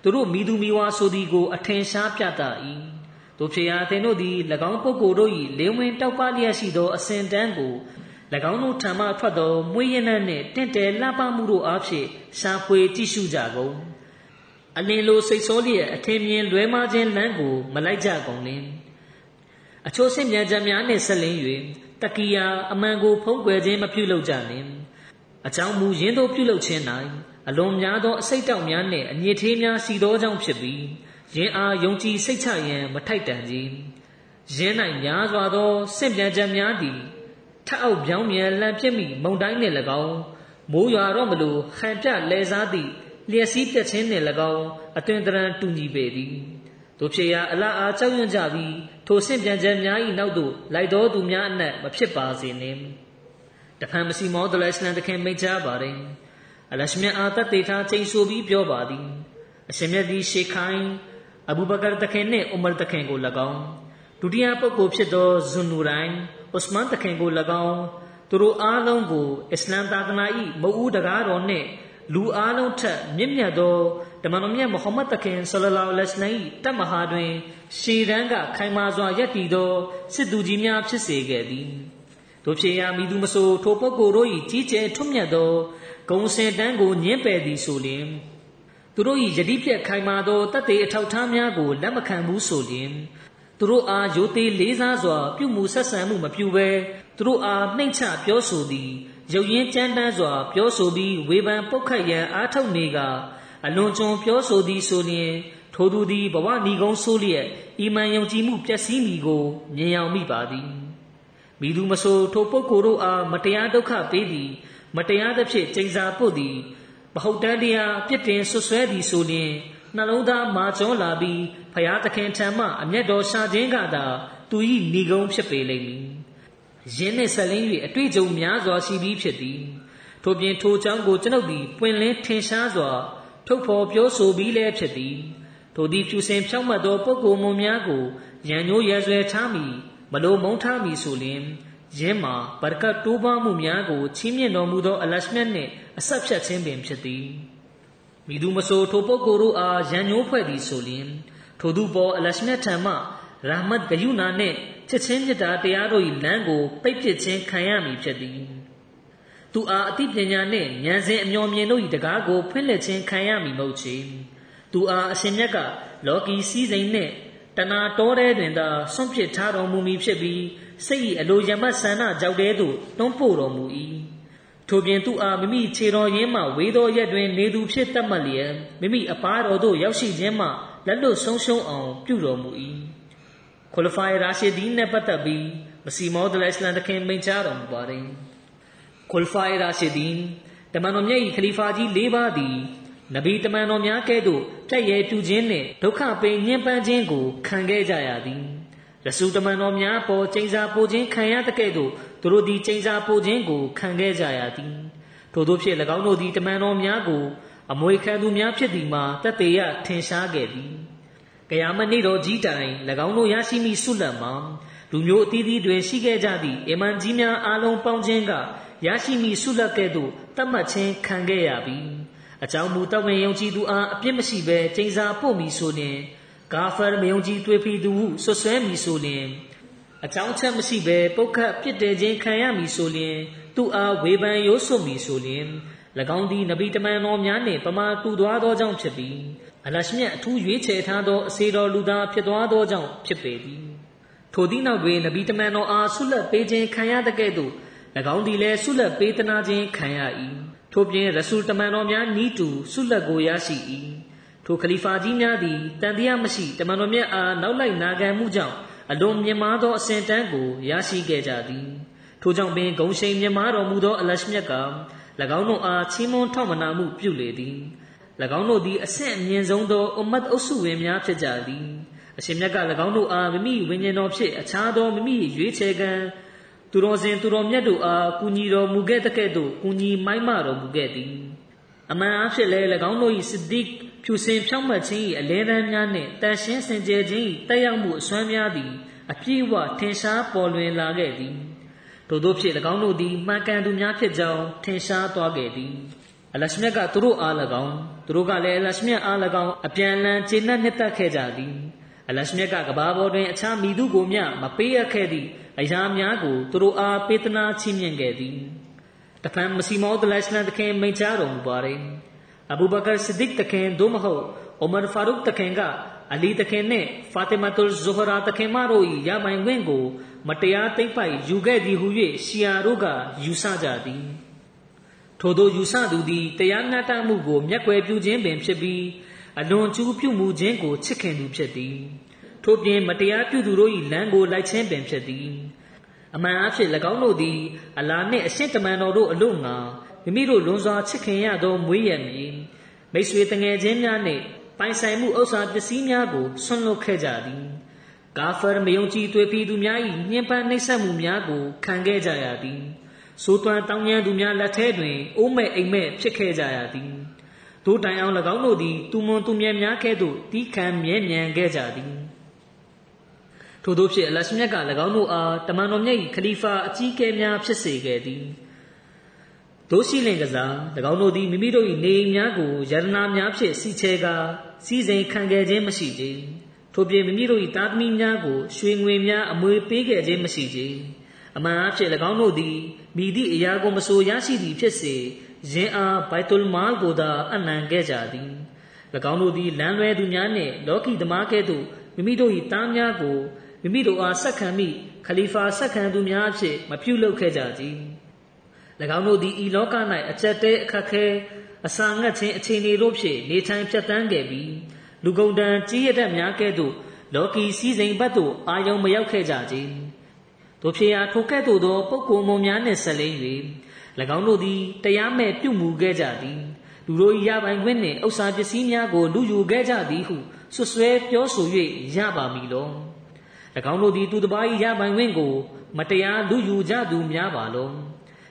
သူတို့မိသူမိဝါဆိုသည်ကိုအထင်ရှားပြသ၏ တို့ဖြစ်ရာသင်တို့သည်၎င်းပုဂ္ဂိုလ်တို့၏လင်းဝင်တောက်ပလျက်ရှိသောအစဉ်တန်းကို၎င်းတို့ထံမှထွက်သောမွေးရနံ့နှင့်တင့်တယ်လှပမှုတို့အားဖြင့်ရှာဖွေကြည့်ရှုကြကုန်အလင်းလိုစိတ်ဆိုးလျက်အထင်မြင်လွဲမှားခြင်းလမ်းကိုမလိုက်ကြကုန်လင်အချို့ဆင့်မြန်ချက်များနှင့်ဆက်လင်း၍တကီယာအမှန်ကိုဖုံးကွယ်ခြင်းမပြုလုပ်ကြနှင့်အကြောင်းမူရင်းတို့ပြုလုပ်ခြင်း၌အလွန်များသောအစိတ်တောက်များနှင့်အညစ်အကြေးများစီသောကြောင့်ဖြစ်ပြီး ယင်အားယုံကြည်စိတ်ချရန်မထိုက်တန်ကြီးယင်း၌များစွာသောဆင့်ပြန်ချက်များသည်ထအောက်ပြောင်းမြန်လန့်ပြစ်မိမုန်တိုင်းနှင့်၎င်းမိုးရွာတော့မလို့ဟန်ပြလဲစားသည့်လျက်စီးပြက်ခြင်းနှင့်၎င်းအသွင်တရံတူညီပေသည်တို့ဖြစ်ရာအလားအားကြောက်ရွံ့ကြပြီးထိုဆင့်ပြန်ချက်များ၏နောက်သို့လိုက်တော်သူများအနက်မဖြစ်ပါစေနှင့်တဖန်မစီမောဒလစ်လန်တခင်မိတ်ကြပါရင်အလရှမြအာတတေထားချိန်ဆိုပြီးပြောပါသည်အရှင်မြတ်ဒီရှေခိုင် အဘူဘကာတခင်နှင့်ဥမာတခင်ကို၎င်းဒုတိယပုဂ္ဂိုလ်ဖြစ်သောဇွန်နူရိုင်ဥစမန်တခင်ကို၎င်းသူတို့အားလုံးကိုအစ္စလမ်သာသနာ၏မအူးတကားတော်နှင့်လူအားလုံးထက်မြင့်မြတ်သောဓမ္မတော်မြတ်မုဟမ္မဒ်တခင်ဆလလောလဟ်အလိုင်းမ်တမဟာတွင် ရှေတန်းကခိုင်မာစွာယက်တည်သောစစ်သူကြီးများဖြစ်စေခဲ့သည်တို့ဖြစ်ရာမိသူမဆိုထိုပုဂ္ဂိုလ်တို့၏ကြီးကျယ်ထွတ်မြတ်သောဂုံစင်တန်းကိုညှင်းပယ်သည်ဆိုလျင် သူတို့၏ယတိပြက်ခိုင်မာသောတတ်သေးအထောက်ထားများကိုလက်မခံဘူးဆိုလျင်သူတို့အားယိုသေးလေးစားစွာ ပြုမှုဆက်ဆံမှုမပြုဘဲသူတို့အားနှိမ့်ချပြောဆိုသည်ရုပ်ရင်းကြမ်းတမ်းစွာ ပြောဆိုပြီးဝေဖန်ပုတ်ခတ်ရန်အားထုတ်နေကအလွန်ကျွံပြောဆိုသည်ဆိုလျင်ထိုသူသည်ဘဝဏီကုံဆိုးလျက်ဤမှန်ယုံကြည်မှုပျက်စီးမိကိုမြင်အောင်မိပါသည်မိသူမဆိုထိုပုဂ္ဂိုလ်တို့အားမတရားဒုက္ခပေးသည် မတရားသဖြင့်ကျိန်စာပုတ်သည် မဟုတ်တမ်းတရားပြစ်တင်ဆွဆွဲသည်ဆိုလျင်နှလုံးသားမာကျောလာပြီးဖရာသခင်ထံမှအမျက်တော်ရှာခြင်းကသာသူ၏ဏီကုံဖြစ်ပေလိမ့်မည်ယင်းနှင့်ဆက်လင်း၍အတွေ့အကြုံများစွာရှိပြီးဖြစ်သည်ထို့ပြင်ထိုအကြောင်းကိုကျွန်ုပ်သည်ပွင့်လင်းထင်ရှားစွာထုတ်ဖော်ပြောဆိုပြီးလည်းဖြစ်သည်ထိုသည်ဖြူစင်ဖြောင့်မတ်သောပုဂ္ဂိုလ်မွန်များကိုရန်ညိုးရဲဆွဲထားမိမလိုမုန်းထားမိဆိုလျင် ယင်းမှာဘရကတ်တိုးပွားမှုများကိုချီးမြှင့်တော်မူသောအလရှမြတ်နှင့်အဆက်ဖြတ်ခြင်းပင်ဖြစ်သည်မိသူမဆိုထိုပုဂ္ဂိုလ်တို့အားရန်ညိုးဖွဲ့သည်ဆိုလျင်ထိုသူပေါ်အလရှမြတ်ထံမှရာမတ်ဂယုနာနှင့်ချစ်ချင်းမြတ်တာတရားတို့၏လမ်းကိုပိတ်ပစ်ခြင်းခံရမည်ဖြစ်သည်သူအားအသိပညာနှင့်ဉာဏ်စဉ်အမျော်မြင်တို့၏တကားကိုဖွင့်လှစ်ခြင်းခံရမည်မဟုတ်ချေသူအားအရှင်မြတ်ကလောကီစည်းစိမ်နှင့်တဏှာတောထဲတွင်သာဆွန့်ပစ်ထားတော်မူမည်ဖြစ်ပြီး စိတ်၏အလိုယမတ်ဆန္ဒကြောက်တဲသို့တွန်းပို့တော်မူ၏ထို့ပြင်သူအားမိမိခြေတော်ရင်းမှဝေသောရက်တွင် နေသူဖြစ်တတ်မှတ်လျက်မိမိအပားတော်သို့ရောက်ရှိခြင်းမှလက်လွတ်ဆုံးရှုံးအောင်ပြုတော်မူ၏ခွလဖိုင်ရာရှီဒီန်နဲ့ပတ်သက်ပြီးမစီမောဒလအစ္စလမ်တခင်မိန့်ကြားတော်မူပါတယ်ခွလဖိုင်ရာရှီဒီန်တမန်တော်မြတ်၏ခလီဖာကြီး၄ပါးသည်နဗီတမန်တော်များကဲ့သို့ကြက်ရဲပြုခြင်းနှင့်ဒုက္ခပင်ညှဉ်းပန်းခြင်းကိုခံခဲ့ကြရသည် ရဆူတမန်တော်များပေါ်ကျိန်စာပို့ခြင်းခံရတဲ့ကဲ့သို့သူတို့သည်ကျိန်စာပို့ခြင်းကိုခံခဲ့ကြရသည်ထို့သောဖြင့်၎င်းတို့သည်တမန်တော်များကိုအမွေခံသူများဖြစ်သည်မှာတသက်ရထင်ရှားခဲ့သည်ကယာမနေ့တော်ကြီးတိုင်၎င်းတို့ရရှိမိဆုလတ်မှာလူမျိုးအသီးသီးတွင်ရှိခဲ့ကြသည့်အမန်ကြီးများအားလုံးပေါင်းခြင်းကရရှိမိဆုလတ်ကဲ့သို့တတ်မှတ်ခြင်းခံခဲ့ရပြီအကြောင်းမူတဝင်ယုံကြည်သူအားအပြစ်မရှိဘဲကျိန်စာပို့မည်ဆိုလျှင် ဂါဖာမယုံကြည်တွေ့ဖီသူဟုဆွဆွဲမည်ဆိုလျှင်အကြောင်းချက်မရှိဘဲပုတ်ခတ်ပြစ်တယ်ခြင်းခံရမည်ဆိုလျှင် သူအားဝေဖန်ရိုးစွမည်ဆိုလျှင်၎င်းသည်နဗီတမန်တော်များနှင့်ပမာတူသွားသောကြောင့်ဖြစ်ပြီးအလရှမြတ်အထူးရွေးချယ်ထားသောအစေတော်လူသားဖြစ်သွားသောကြောင့်ဖြစ်ပေသည်ထိုသည့်နောက်တွင်နဗီတမန်တော်အားဆုလက်ပေးခြင်းခံရတဲ့ကဲ့သို့၎င်းသည်လည်းဆုလက်ပေးသနာခြင်းခံရ၏ထို့ပြင်ရဆူလ်တမန်တော်များနီးတူဆုလက်ကိုရရှိ၏ ထိုခလီဖာကြီးများသည်တန်တရားမရှိတမန်တော်မြတ်အားနောက်လိုက်နာခံမှုကြောင့်အလွန်မြင့်မားသောအစဉ်တန်းကိုရရှိခဲ့ကြသည်ထိုကြောင့်ပင်ဂုံရှိန်မြင့်မားတော်မူသောအလရှမြတ်က၎င်းတို့အားချီးမွမ်းထောက်မနာမှုပြုလေသည်၎င်းတို့သည်အဆင့်အမြင့်ဆုံးသောအမတ်အုပ်စုဝင်များဖြစ်ကြသည်အရှင်မြတ်က၎င်းတို့အားမိမိဝိညာဉ်တော်ဖြင့်အခြားသောမိမိရွေးချယ်ကံသူတော်စင်သူတော်မြတ်တို့အားကူညီတော်မူခဲ့တဲ့ကဲ့သို့ကူညီမိုင်းမတော်မူခဲ့သည်အမှန်အဖြစ်လည်း၎င်းတို့၏စစ်ဒီက ဖြူစင်ဖြောင့်မတ်ခြင်း၏အလဲတန်းများနှင့်တန်ရှင်းစင်ကြယ်ခြင်း၏တက်ရောက်မှုအစွမ်းများသည်အပြည့်အဝထင်ရှားပေါ်လွင်လာခဲ့သည်ထို့သောဖြင့်၎င်းတို့သည်မှန်ကန်သူများဖြစ်ကြောင်းထင်ရှားသွားခဲ့သည်အလရှမြတ်ကသူတို့အား၎င်းသူတို့ကလည်းအလရှမြတ်အား၎င်းအပြန်အလှန်ကျေနပ်နှစ်သက်ခဲ့ကြသည်အလရှမြတ်ကကဘာပေါ်တွင်အခြားမိသူကိုမျှမပေးရခဲ့သည့်အရာများကိုသူတို့အားပေးသနာချီးမြှင့်ခဲ့သည်တဖန်မစီမောဒလရှလန်တခင်မိန့်ကြားတော်မူပါれ အဘူဘကာဆစ်ဒစ်တခင်သို့မဟုတ်အိုမာဖာရုခ်တခင်ကအလီတခင်နှင့်ဖာတီမာတူလ်ဇူဟရာတခင်မတို့၏ရပိုင်ခွင့်ကို မတရားသိမ့်ပိုက်ယူခဲ့သည်ဟု၍ရှီယာတို့ကယူဆကြသည်ထို့သောယူဆသူသည်တရားမျှတမှုကိုမျက်ကွယ်ပြုခြင်းပင်ဖြစ်ပြီးအလွန်ကျူးပြုမှုခြင်းကိုချစ်ခင်သူဖြစ်သည်ထို့ပြင်မတရားပြုသူတို့၏လမ်းကိုလိုက်ခြင်းပင်ဖြစ်သည်အမှန်အဖြစ်၎င်းတို့သည်အလာနှင့်အရှင်းတမန်တော်တို့အလို့ငါ မိမိတို့လွန်စွာချစ်ခင်ရသောမွေးရမည်မိတ်ဆွေတငယ်ချင်းများနှင့်ပိုင်ဆိုင်မှုဥစ္စာပစ္စည်းများကိုဆွန့်လွတ်ခဲ့ကြသည်ကာဖာမယုံကြည်သွေးဖီသူများ၏ညှဉ်းပန်းနှိပ်စက်မှုများကိုခံခဲ့ကြရသည်ဆိုသွမ်းတောင်းညံသူများလက်ထဲတွင်အိုးမဲ့အိမ်မဲ့ဖြစ်ခဲ့ကြရသည်တို့တိုင်အောင်၎င်းတို့သည်သူမွန်သူမြဲများကဲ့သို့တီးခံမြဲမြံခဲ့ကြသည်ထို့သောဖြင့်အလရှမြတ်က၎င်းတို့အားတမန်တော်မြတ်၏ခလီဖာအကြီးအကဲများဖြစ်စေခဲ့သည် တို့ရှိလင်ကစား၎င်းတို့သည်မိမိတို့၏နေအိမ်များကိုယရနာများဖြင့်စီချဲကာစီစဉ်ခံခဲ့ခြင်းမရှိကြထို့ပြင်မိမိတို့၏သားသမီးများကိုရွှေငွေများအမွေပေးခဲ့ခြင်းမရှိကြအမှန်အဖြစ်၎င်းတို့သည်မိသည့်အရာကိုမဆိုရရှိသည်ဖြစ်စေယင်အားဘိုက်တူလ်မာလ်ကိုသာအနံခဲ့ကြသည်၎င်းတို့သည်လမ်းလွဲသူများနှင့်လောကီသမားကဲ့သို့မိမိတို့၏သားများကိုမိမိတို့အားဆက်ခံမိခလီဖာဆက်ခံသူများအဖြစ်မပြုလုပ်ခဲ့ကြကြ၎ င်းတို့သည်ဤလောက၌အကျက်တဲအခက်ခဲအစာငတ်ခြင်းအခြေအနေတို့ဖြင့်နေထိုင်ဖြတ်တန်းခဲ့ပြီးလူကုန်တန်းကြီးရတဲ့များကဲ့သို့လောကီစည်းစိမ်ဘတ်သို့အာယုံမရောက်ခဲ့ကြကြတို့ဖြစ်ရာထိုကဲ့သို့သောပုဂ္ဂိုလ်မုံများနှင့်ဆက်လိမ့်၍၎င်းတို့သည်တရားမဲ့ပြုမှုခဲ့ကြသည်လူတို့ရပိုင်ခွင့်နှင့်ဥစ္စာပစ္စည်းများကိုလူယူခဲ့ကြသည်ဟုဆွဆွဲပြောဆို၍ရပါမည်လော၎င်းတို့သည်သူတစ်ပါး၏ရပိုင်ခွင့်ကို မတရားလူယူကြသူများပါလော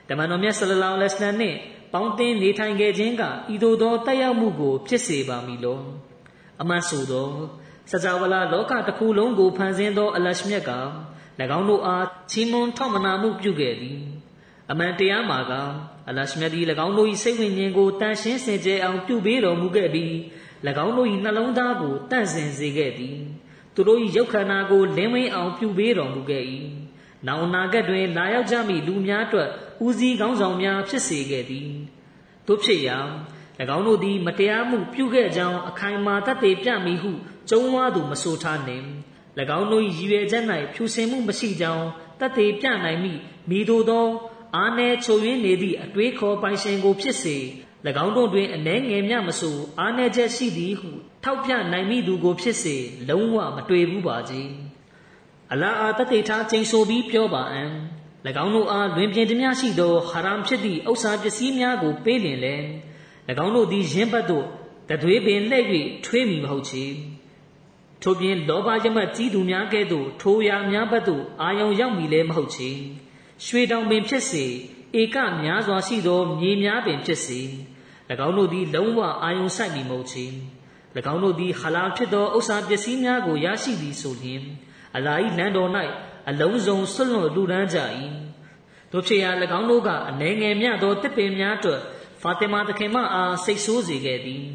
တမန်တော်မြတ်ဆလလောလဟ်အလัยဟ်နှင့်ပေါင်းတင်နေထိုင်ခဲ့ခြင်းကဤသို့သောတက်ရောက်မှုကို ဖြစ်စေပါမည်လောအမှန်ဆိုသောစကြဝဠာလောကတစ်ခုလုံးကိုဖန်ဆင်းသောအလရှမြတ်က၎င်းတို့အားချီးမွမ်းထောက်မနာမှုပြုခဲ့သည်အမှန်တရားမှာကအလရှမြတ်သည်၎င်းတို့၏စိတ်ဝိညာဉ်ကိုတန်ရှင်းစင်ကြယ်အောင်ပြုပေးတော်မူခဲ့ပြီး၎င်းတို့၏နှလုံးသားကိုတန့်စင်စေခဲ့သည်သူတို့၏ရုပ်ခန္ဓာကိုလင်းဝင်းအောင်ပြုပေးတော်မူခဲ့၏ နောင်အနာဂတ်တွင် လာရောက်ကြမည့်လူများအတွက်ဦးစီးကောင်းဆောင်များဖြစ်စေခဲ့သည်တို့ဖြစ်ရာ၎င်းတို့သည်မတရားမှုပြုခဲ့ကြောင်းအခိုင်အမာတတ်သိပြမည်ဟုကျုံးဝါသူမဆိုထားနှင့်၎င်းတို့၏ရည်ရွယ်ချက်၌ဖြူစင်မှုမရှိကြောင်းတတ်သိပြနိုင်မိမိတို့သော အာနယ်ချုပ်ရင်းနေသည့်အတွေးခေါ်ပိုင်ရှင်ကိုဖြစ်စေ၎င်းတို့တွင်အနှဲငယ်မြမဆိုအာနယ်ချက်ရှိသည်ဟုထောက်ပြနိုင်မိသူကိုဖြစ်စေလုံးဝမတွေ့ဘူးပါကြီး အလာအာတတိထားချိန်ဆိုပြီးပြောပါအံ၎င်းတို့အားလွင်ပြင်သည်များရှိသောဟာရမ်ဖြစ်သည့်ဥစ္စာပစ္စည်းများကိုပေးလင်လဲ၎င်းတို့သည်ရင်းဘတ်သို့တသွေးပင်လှည့်၍ထွေးမိမဟုတ်ချေထို့ပြင်လောဘရမတ်ကြီးသူများကဲ့သို့ထိုရာများဘတ်သို့အာယုံရောက်မိလဲမဟုတ်ချေရွှေတောင်ပင်ဖြစ်စေဧကများစွာရှိသောမြေများပင်ဖြစ်စေ၎င်းတို့သည်လုံးဝအာယုံဆိုင်မိမဟုတ်ချေ၎င်းတို့သည်ဟလာဖြစ်သောဥစ္စာပစ္စည်းများကိုရရှိသည်ဆိုလျှင် အလာဤလမ်းတော်၌အလုံးစုံဆွလွန်လူဒန်းကြ၏တို့ဖြစ်ရာ၎င်းတို့ကအနှဲငယ်မြသောတစ်ပင်များအတွက်ဖာတင်မာသခင်မအားစိတ်ဆိုးစေခဲ့သည်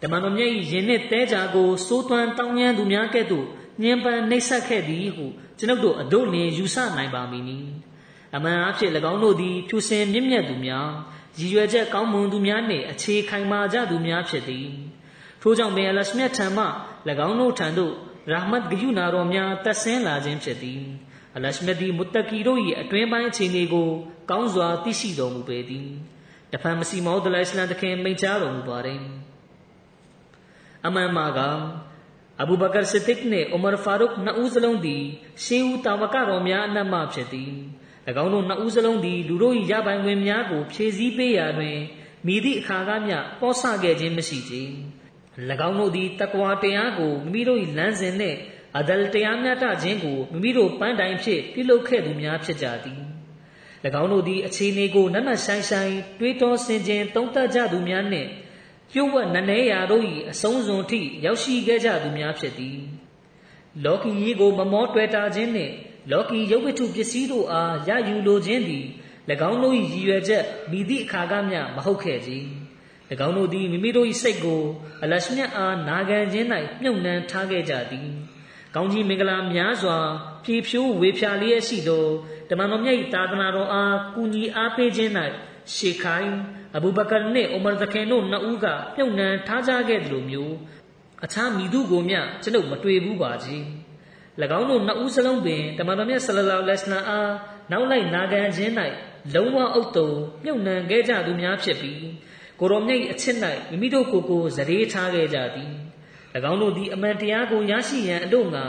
တမန်တော်မြတ်၏ယင်နှင့်တဲကြကိုစိုးသွမ်းတောင်းညမ်းသူများကဲ့သို့ညှဉ်းပန်းနှိပ်စက်ခဲ့သည်ဟုကျွန်ုပ်တို့အတို့လင်ယူဆနိုင်ပါမည်နီအမှန်အဖြစ်၎င်းတို့သည်ဖြူစင်မြင့်မြတ်သူများရည်ရွယ်ချက်ကောင်းမွန်သူများနှင့်အခြေခိုင်မာကြသူများဖြစ်သည်ထို့ကြောင့်ပင်အလရှမြတ်ထံမှ၎င်းတို့ထံသို့ ရာမတ်ဂယုနာတော်များတက်ဆင်းလာခြင်းဖြစ်သည်အလရှမြတ်ဒီမုတ္တကီတို့၏အတွင်းပိုင်းအခြေအနေကို ကောင်းစွာသိရှိတော်မူပေသည်တဖန်မစီမောဒလိုင်စလန်တခင်မိန့်ကြားတော်မူပါれအမှန်မှာကအဘူဘကာဆစ်တစ်နှင့်ဥမာဖာရုခ်နှစ်ဦးစလုံးသည်ရှေးဦးတာဝကတော်များအနက်မှဖြစ်သည်၎င်းတို့နှစ်ဦးစလုံးသည်လူတို့၏ရပိုင်ခွင့်များကိုဖြည့်ဆည်းပေးရာတွင်မိသည့်အခါကမျှပေါ်ဆခဲ့ခြင်းမရှိကြ၎ င်းတို့သည်တကွာတရားကိုမိမိတို့၏လမ်းစဉ်နှင့်အဒလ်တရားမျှတခြင်းကိုမိမိတို့ပန်းတိုင်ဖြင့်ပြုလုပ်ခဲ့သူများဖြစ်ကြသည်၎င်းတို့သည်အခြေအနေကိုနတ်နတ်ဆိုင်ဆိုင်တွေးတောဆင်ခြင်သုံးသပ်ကြသူများနှင့်ပြုတ်ဝက်နနေရာတို့၏အဆုံးစွန်ထိရောက်ရှိခဲ့ကြသူများဖြစ်သည်လောကီကြီးကိုမမောတွေ့တာခြင်းနှင့်လောကီရုပ်ဝတ္ထုပစ္စည်းတို့အားရယူလိုခြင်းသည်၎င်းတို့၏ရည်ရွယ်ချက်မိသည့်အခါကမျှမဟုတ်ခဲ့ကြ။၎င်း တို့သည်မိမိတို့၏စိတ်ကိုအလရှမြတ်အားနာခံခြင်း၌မြုပ်နှံထားခဲ့ကြသည်။ကောင်းကြီးမင်္ဂလာများစွာဖြည့်ဖြိုးဝေဖြာလျက်ရှိသောတမန်တော်မြတ်၏သာသနာတော်အားကူညီအားပေးခြင်း၌ရှေခိုင်အဘူဘကာနှင့်အိုမာသခင်တို့နှစ်ဦးကမြုပ်နှံထားကြခဲ့သလိုမျိုးအခြားမိသူကိုမျှကျွန်ုပ်မတွေ့ဘူးပါကြီး၎င်းတို့နှစ်ဦးစလုံးပင်တမန်တော်မြတ်ဆလလောလဟ်အလัยဟိအားနောက်လိုက်နာခံခြင်း၌လုံးဝအုပ်တုံမြုပ်နှံခဲ့ကြသူများဖြစ်ပြီး ကိုရောမြတ်အချစ်၌မိမိတို့ကိုယ်ကိုဇရေထားခဲ့ကြသည်၎င်းတို့သည်အမှန်တရားကိုရရှိရန်အလို့ငါ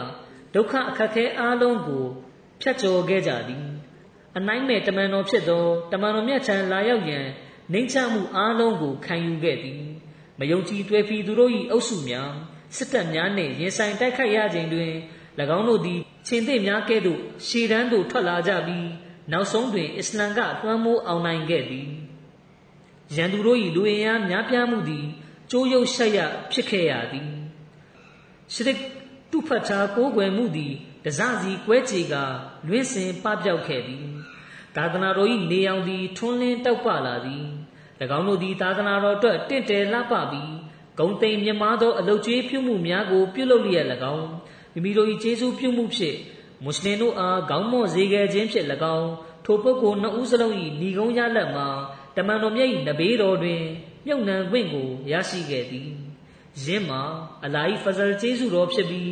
ဒုက္ခအခက်ခဲအားလုံးကိုဖြတ်ကျော်ခဲ့ကြသည်အနိုင်မဲ့တမန်တော်ဖြစ်သောတမန်တော်မြတ်ထံလာရောက်ရန်နှိမ့်ချမှုအားလုံးကိုခံယူခဲ့သည်မယုံကြည်တွေ့ဖီသူတို့၏အုပ်စုများစစ်တပ်များနှင့်ရင်ဆိုင်တိုက်ခိုက်ရခြင်းတွင်၎င်းတို့သည်ချင်းသိများကဲ့သို့ရှေတန်းသို့ထွက်လာကြပြီးနောက်ဆုံးတွင်အစ္စလမ်ကလွှမ်းမိုးအောင်နိုင်ခဲ့သည် ရန်သူတို့၏လူအင်အားများပြားမှုသည်ကြိုးရုပ်ရှက်ရဖြစ်ခဲ့ရသည်ရှရစ်တုဖတ်ချာကိုးကွယ်မှုသည်တစစီကွဲချေကလွင့်စင်ပပြောက်ခဲ့သည်သာသနာတော်၏နေအောင်သည်ထွန်းလင်းတောက်ပလာသည်၎င်းတို့သည်သာသနာတော်အတွက်တင့်တယ်လှပပြီးဂုံတိမ်မြမားသောအလုတ်ကျွေးပြုမှုများကိုပြုလုပ်လျက်၎င်းမိမိတို့၏ကျေးဇူးပြုမှုဖြင့်မွတ်စလင်တို့အားခေါင်းမော့စေခဲ့ခြင်းဖြင့်၎င်းထိုပုဂ္ဂိုလ်နှစ်ဦးစလုံး၏ဏီကုံးရလက်မှာ တမန်တော်မြတ်၏နဘေးတော်တွင်မြုပ်နှံခွင့်ကိုရရှိခဲ့သည်ယင်းမှာအလာဟ်ဖဇလ်ကျေးဇူးတော်ဖြစ်ပြီး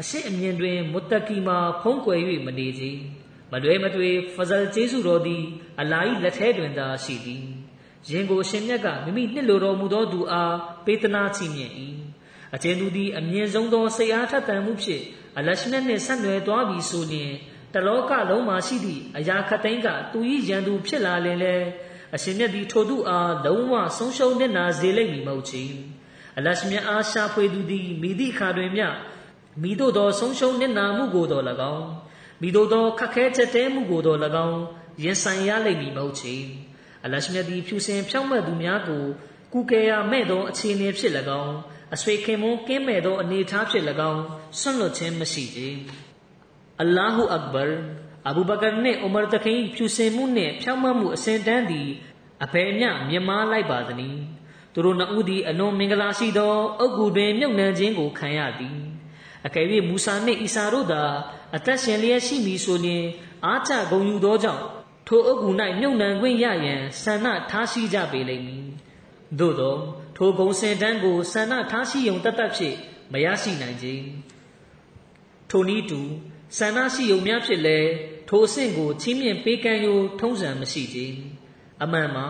အရှိအမြင်တွင်မုတ္တကီမှာဖုံးကွယ်၍မနေစေမလွဲမသွေဖဇလ်ကျေးဇူးတော်သည်အလာဟ်လက်ထဲတွင်သာရှိသည်ယင်ကိုရှင်မြတ်ကမိမိနှစ်လိုတော်မူသောသူအားပေးသနာချီးမြှင့်၏အကျဉ်သူသည်အမြင့်ဆုံးသောစိတ်အားထက်သန်မှုဖြင့်အလရှမြတ်နှင့်ဆက်နွယ်သွားပြီဆိုလျှင်တလောကလုံးမှာရှိသည့်အရာခသိန်းကသူ၏ရန်သူဖြစ်လာလင်လဲ အရှင်မြတ်သည်ထိုသူအားလုံးဝဆုံးရှုံးနေနာစေလိမ့်မည်မဟုတ်ချေအလရှမြတ်အားရှာဖွေသူသည်မိသည့်အခါတွင်မျှမိတို့သောဆုံးရှုံးနေနာမှုကိုတော်၎င်းမိတို့သောခက်ခဲချက်တဲမှုကိုတော်၎င်းရင်ဆိုင်ရလိမ့်မည်မဟုတ်ချေအလရှမြတ်သည်ဖြူစင်ဖြောင့်မတ်သူများကိုကုကေရမဲ့သောအခြေအနေဖြစ်၎င်းအဆွေခင်မွန်းကင်းမဲ့သောအနေအထားဖြစ်၎င်းဆွန့်လွတ်ခြင်းမရှိကြအလ္လာဟူအက်ဘာ အဘူဘကာနှင့်အိုမာတခင် ဖြူစင်မှုနှင့်ဖြောင့်မတ်မှုအစဉ်တန်းသည်အဘယ်မျှမြမလိုက်ပါသနည်းသူတို့နှစ်ဦးသည်အလွန်မင်္ဂလာရှိသော အုတ်ဂူတွင်မြုပ်နှံခြင်းကိုခံရသည်အကယ်၍မူဆာနှင့်အီဆာတို့သာအသက်ရှင်လျက်ရှိမည်ဆိုလျှင်အားချဂုံယူသောကြောင့်ထိုအုတ်ဂူ၌မြုပ်နှံခွင့်ရရန်ဆန္ဒထားရှိကြပေလိမ့်မည်သို့သောထိုဂုံစင်တန်းကိုဆန္ဒထားရှိုံတတ်တတ်ဖြင့်မရရှိနိုင်ကြထိုနည်းတူဆန္ဒရှိုံများဖြစ်လဲ ထိုအဆင့်ကိုချင်းမြင့်ပေးကမ်းရိုးထုံးစံမရှိကြအမှန်မှာ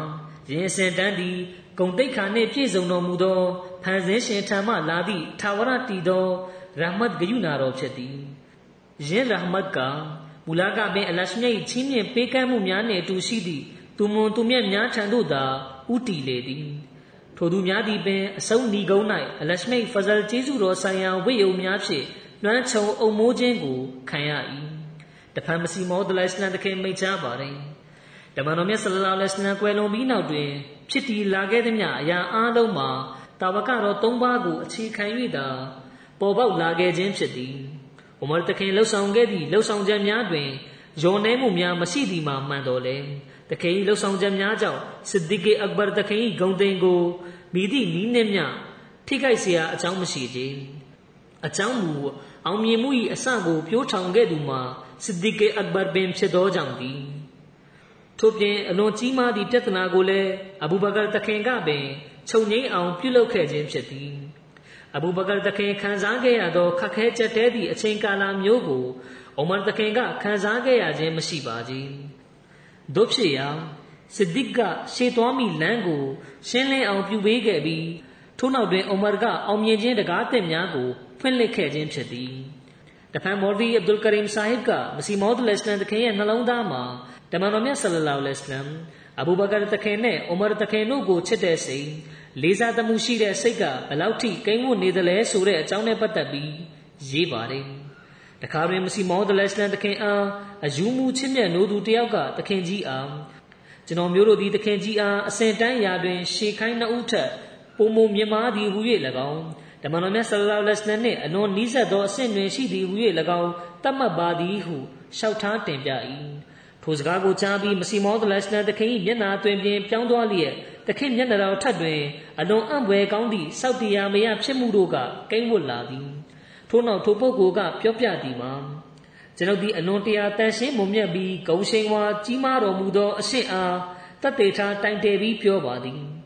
ရင်စင်တန်းသည်ဂုံတိတ်ခါနှင့်ပြည့်စုံတော်မူသောဖန်ဆင်းရှင်ထံမှလာသည့်ထာဝရတည်သောရဟမတ်ဂယုနာတော်ဖြစ်သည်ယင်းရဟမတ်ကမူလကပင်အလရှမြတ်၏ချင်းမြင့်ပေးကမ်းမှုများနှင့်အတူရှိသည့်သူမွန်သူမြတ်များထံသို့သာဥတီလေသည်ထိုသူများသည်ပင်အဆုံးနီကုန်း၌အလရှမိတ်ဖဇလ်ကျေးဇူးတော်ဆိုင်ရာဝိယုံများဖြင့်လွှမ်းခြုံအုံမိုးခြင်းကိုခံရ၏ တဖန်မစီမောဒလိုင်စလန်တခင်မိတ်ချပါတယ်တမန်တော်မြတ်ဆလလောလဟ်အလိုင်းကွယ်လွန်ပြီးနောက်တွင်ဖြစ်တည်လာခဲ့သည်များအရာအားလုံးမှာတာဝကတော်၃ပါးကိုအခြေခံ၍သာပေါ်ပေါက်လာခဲ့ခြင်းဖြစ်သည်။ဥမာတခင်လှုပ်ဆောင်ခဲ့သည့်လှုပ်ဆောင်ချက်များတွင်ယုံနှဲမှုများမရှိသည်မှာမှန်တော်လဲ။တခင်လှုပ်ဆောင်ချက်များကြောင့်စစ်ဒီကေအက်ဘာတခင်ဂုံတိန်ကိုမိသည့်နီးနှင့်မြထိခိုက်เสียအကြောင်းမရှိကြ။အကြောင်းမူအောင်မြင်မှု၏အစကိုပြိုးထောင်ခဲ့သူမှာ စစ်ဒီကေအက်ဘာဘင်ဖြစ်သောကြောင့်သည်ထို့ပြင်အလွန်ကြီးမားသည့်ပြဿနာကိုလည်းအဘူဘကာတခင်ကပင်ချုပ်ငိမ့်အောင်ပြုလုပ်ခဲ့ခြင်းဖြစ်သည်အဘူဘကာတခင်ခံစားခဲ့ရသောခက်ခဲကြက်တဲသည့်အချိန်ကာလမျိုးကိုအိုမာတခင်ကခံစားခဲ့ရခြင်းမရှိပါကြီးတို့ဖြစ်ရာစစ်ဒစ်ကရှေ့သွားမိလမ်းကို ရှင်းလင်းအောင်ပြုပေးခဲ့ပြီးထို့နောက်တွင်အိုမာကအောင်မြင်ခြင်းတကားသစ်များကိုဖွင့်လှစ်ခဲ့ခြင်းဖြစ်သည် တဖန်မော်ဒီအဗ်ဒุลကရီမ်ဆာဟစ်ကမစီမောဒ်လက်စလန်တခင်ရဲ့နှလုံးသားမှာတမန်တော်မြတ်ဆလလောလဟ်အလัยဟ်အဘူဘကာတခင်နဲ့အိုမာတခင်တို့ကိုချစ်တဲ့စိတ်လေးစားသမှုရှိတဲ့စိတ်ကဘလောက်ထိကိန်းဝတ်နေသလဲဆိုတဲ့အကြောင်းနဲ့ပတ်သက်ပြီးရေးပါတယ်တခါတွင်မစီမောဒလက်စလန်တခင်အားအယူမူချစ်မြတ်နိုးသူတယောက်ကတခင်ကြီးအားကျွန်တော်မျိုးတို့သည်တခင်ကြီးအားအစင်တန်းရာတွင် ရှေခိုင်းနှုတ်ထက်ပုံမမြင်မာသည်ဟူ၍၎င်း ဓမ္မတော်မြတ်ဆလလောလဟ်အလัยဟိဝါစလမ်နှင့်အလွန်နီးစပ်သောအဆင့်တွင်ရှိသည်ဟူ၍၎င်းတတ်မှတ်ပါသည်ဟုလျှောက်ထားတင်ပြ၏ထိုစကားကိုကြားပြီးမစီမောဒလရှလန်တခင်၏မျက်နာတွင်ပြင်ပြောင်းသွားလျက်တခင်မျက်နှာတော်ထက်တွင်အလွန်အံ့ဖွယ်ကောင်းသည့်စောက်တရားမယဖြစ်မှုတို့ကကိန်းဝတ်လာသည်ထို့နောက်ထိုပုဂ္ဂိုလ်ကပြောပြသည်မှာကျွန်ုပ်သည်အလွန်တရာတန်ရှင်းမွန်မြတ်ပြီးဂုံရှိန်ဝါကြီးမားတော်မူသောအရှင်အားတတ်တေထားတိုင်တယ်ပြီးပြောပါသည်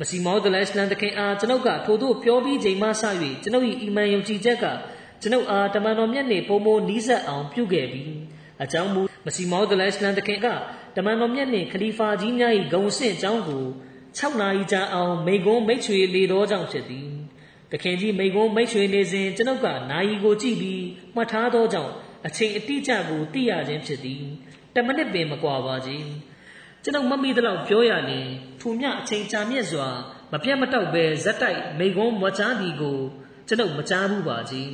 မစီမောဒလရှလန်တခင်အားကျွန်ုပ်ကထို့သို့ပြောပြီးချိန်မှစ၍ကျွန်ုပ်၏အီမန်ယုံကြည်ချက်ကကျွန်ုပ်အားတမန်တော်မြတ်နှင့်ပုံမနီးစပ်အောင်ပြုခဲ့ပြီးအကြောင်းမူမစီမောဒလရှလန်တခင်ကတမန်တော်မြတ်နှင့်ခလီဖာကြီးများ၏ဂုံဆင့်အကြောင်းကို6နာရီကြာအောင်မိကွန်းမိတ်ချွေလေတော်ကြောင့်ဖြစ်သည်တခင်ကြီးမိကွန်းမိတ်ချွေနေစဉ်ကျွန်ုပ်ကနာယီကိုကြည့်ပြီးမှတ်ထားသောကြောင့်အချိန်အတိအကျကိုသိရခြင်းဖြစ်သည်တမနစ်ပင်မကွာပါကြီး ကျွန်ုပ်မမိသလောက်ပြောရရင်ထူမြအချိန်ကြာမြင့်စွာ မပြတ်မတောက်ပဲဇက်တိုက်မိကွန်းမွားချားဒီကိုကျွန်ုပ်မကြားဘူးပါကြီး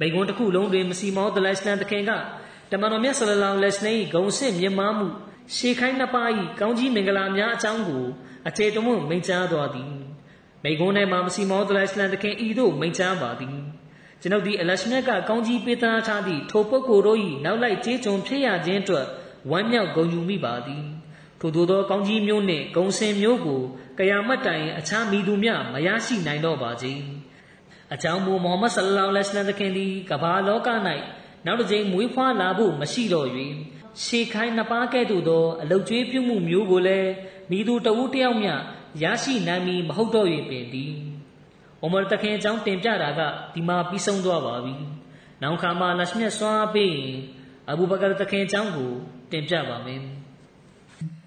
မိကွန်းတစ်ခုလုံးတွင်မစီမောဒလိုက်စလန်တခင်ကတမန်တော်မြတ်ဆလလောလဟ်အလိုင်းဂုံစစ်မြင်မာမှုရှေခိုင်းနှစ်ပါး၏ကောင်းကြီးမင်္ဂလာများအကြောင်းကိုအထေတမွန့်မိန့်ကြားတော်သည်မိကွန်း၌မှာမစီမောဒလိုက်စလန်တခင်ဤသို့မိန့်ကြားပါသည်ကျွန်ုပ်သည်အလရှမြတ်ကကောင်းကြီးပေးသားထားသည့်ထိုပုဂ္ဂိုလ်တို့၏နောက်လိုက်ကျေးကျွန်ဖြစ်ရခြင်းအတွက်ဝမ်းမြောက်ဂုဏ်ယူမိပါသည် ထို့သောသောကောင်းကြီးမျိုးနှင့်ဂုံစင်မျိုးကိုကယာမတ်တိုင်အခြားမိသူများမရရှိနိုင်တော့ပါစေအကြောင်းမူမိုဟမ္မဒ်ဆလလောလဟ်အလိုင်းဝါဆလမ်သခင်သည်ကမ္ဘာလောက၌နောက်တစ်ကြိမ်မွေးဖွားလာဖို့မရှိတော့၍ရှေခိုင်းနှစ်ပါးကဲ့သို့သောအလုတ်ကျွေးပြုမှုမျိုးကိုလည်းမိသူတဦးတယောက်မျှရရှိနိုင်မည်မဟုတ်တော့၍ပင်သည်။အိုမာတခင်အကြောင်းတင်ပြတာကဒီမှာပြီးဆုံးသွားပါပြီ။နောက်ခါမှာလရှမြတ်စွာပေးရင်အဘူဘကာတခင်အကြောင်းကိုတင်ပြပါမယ်။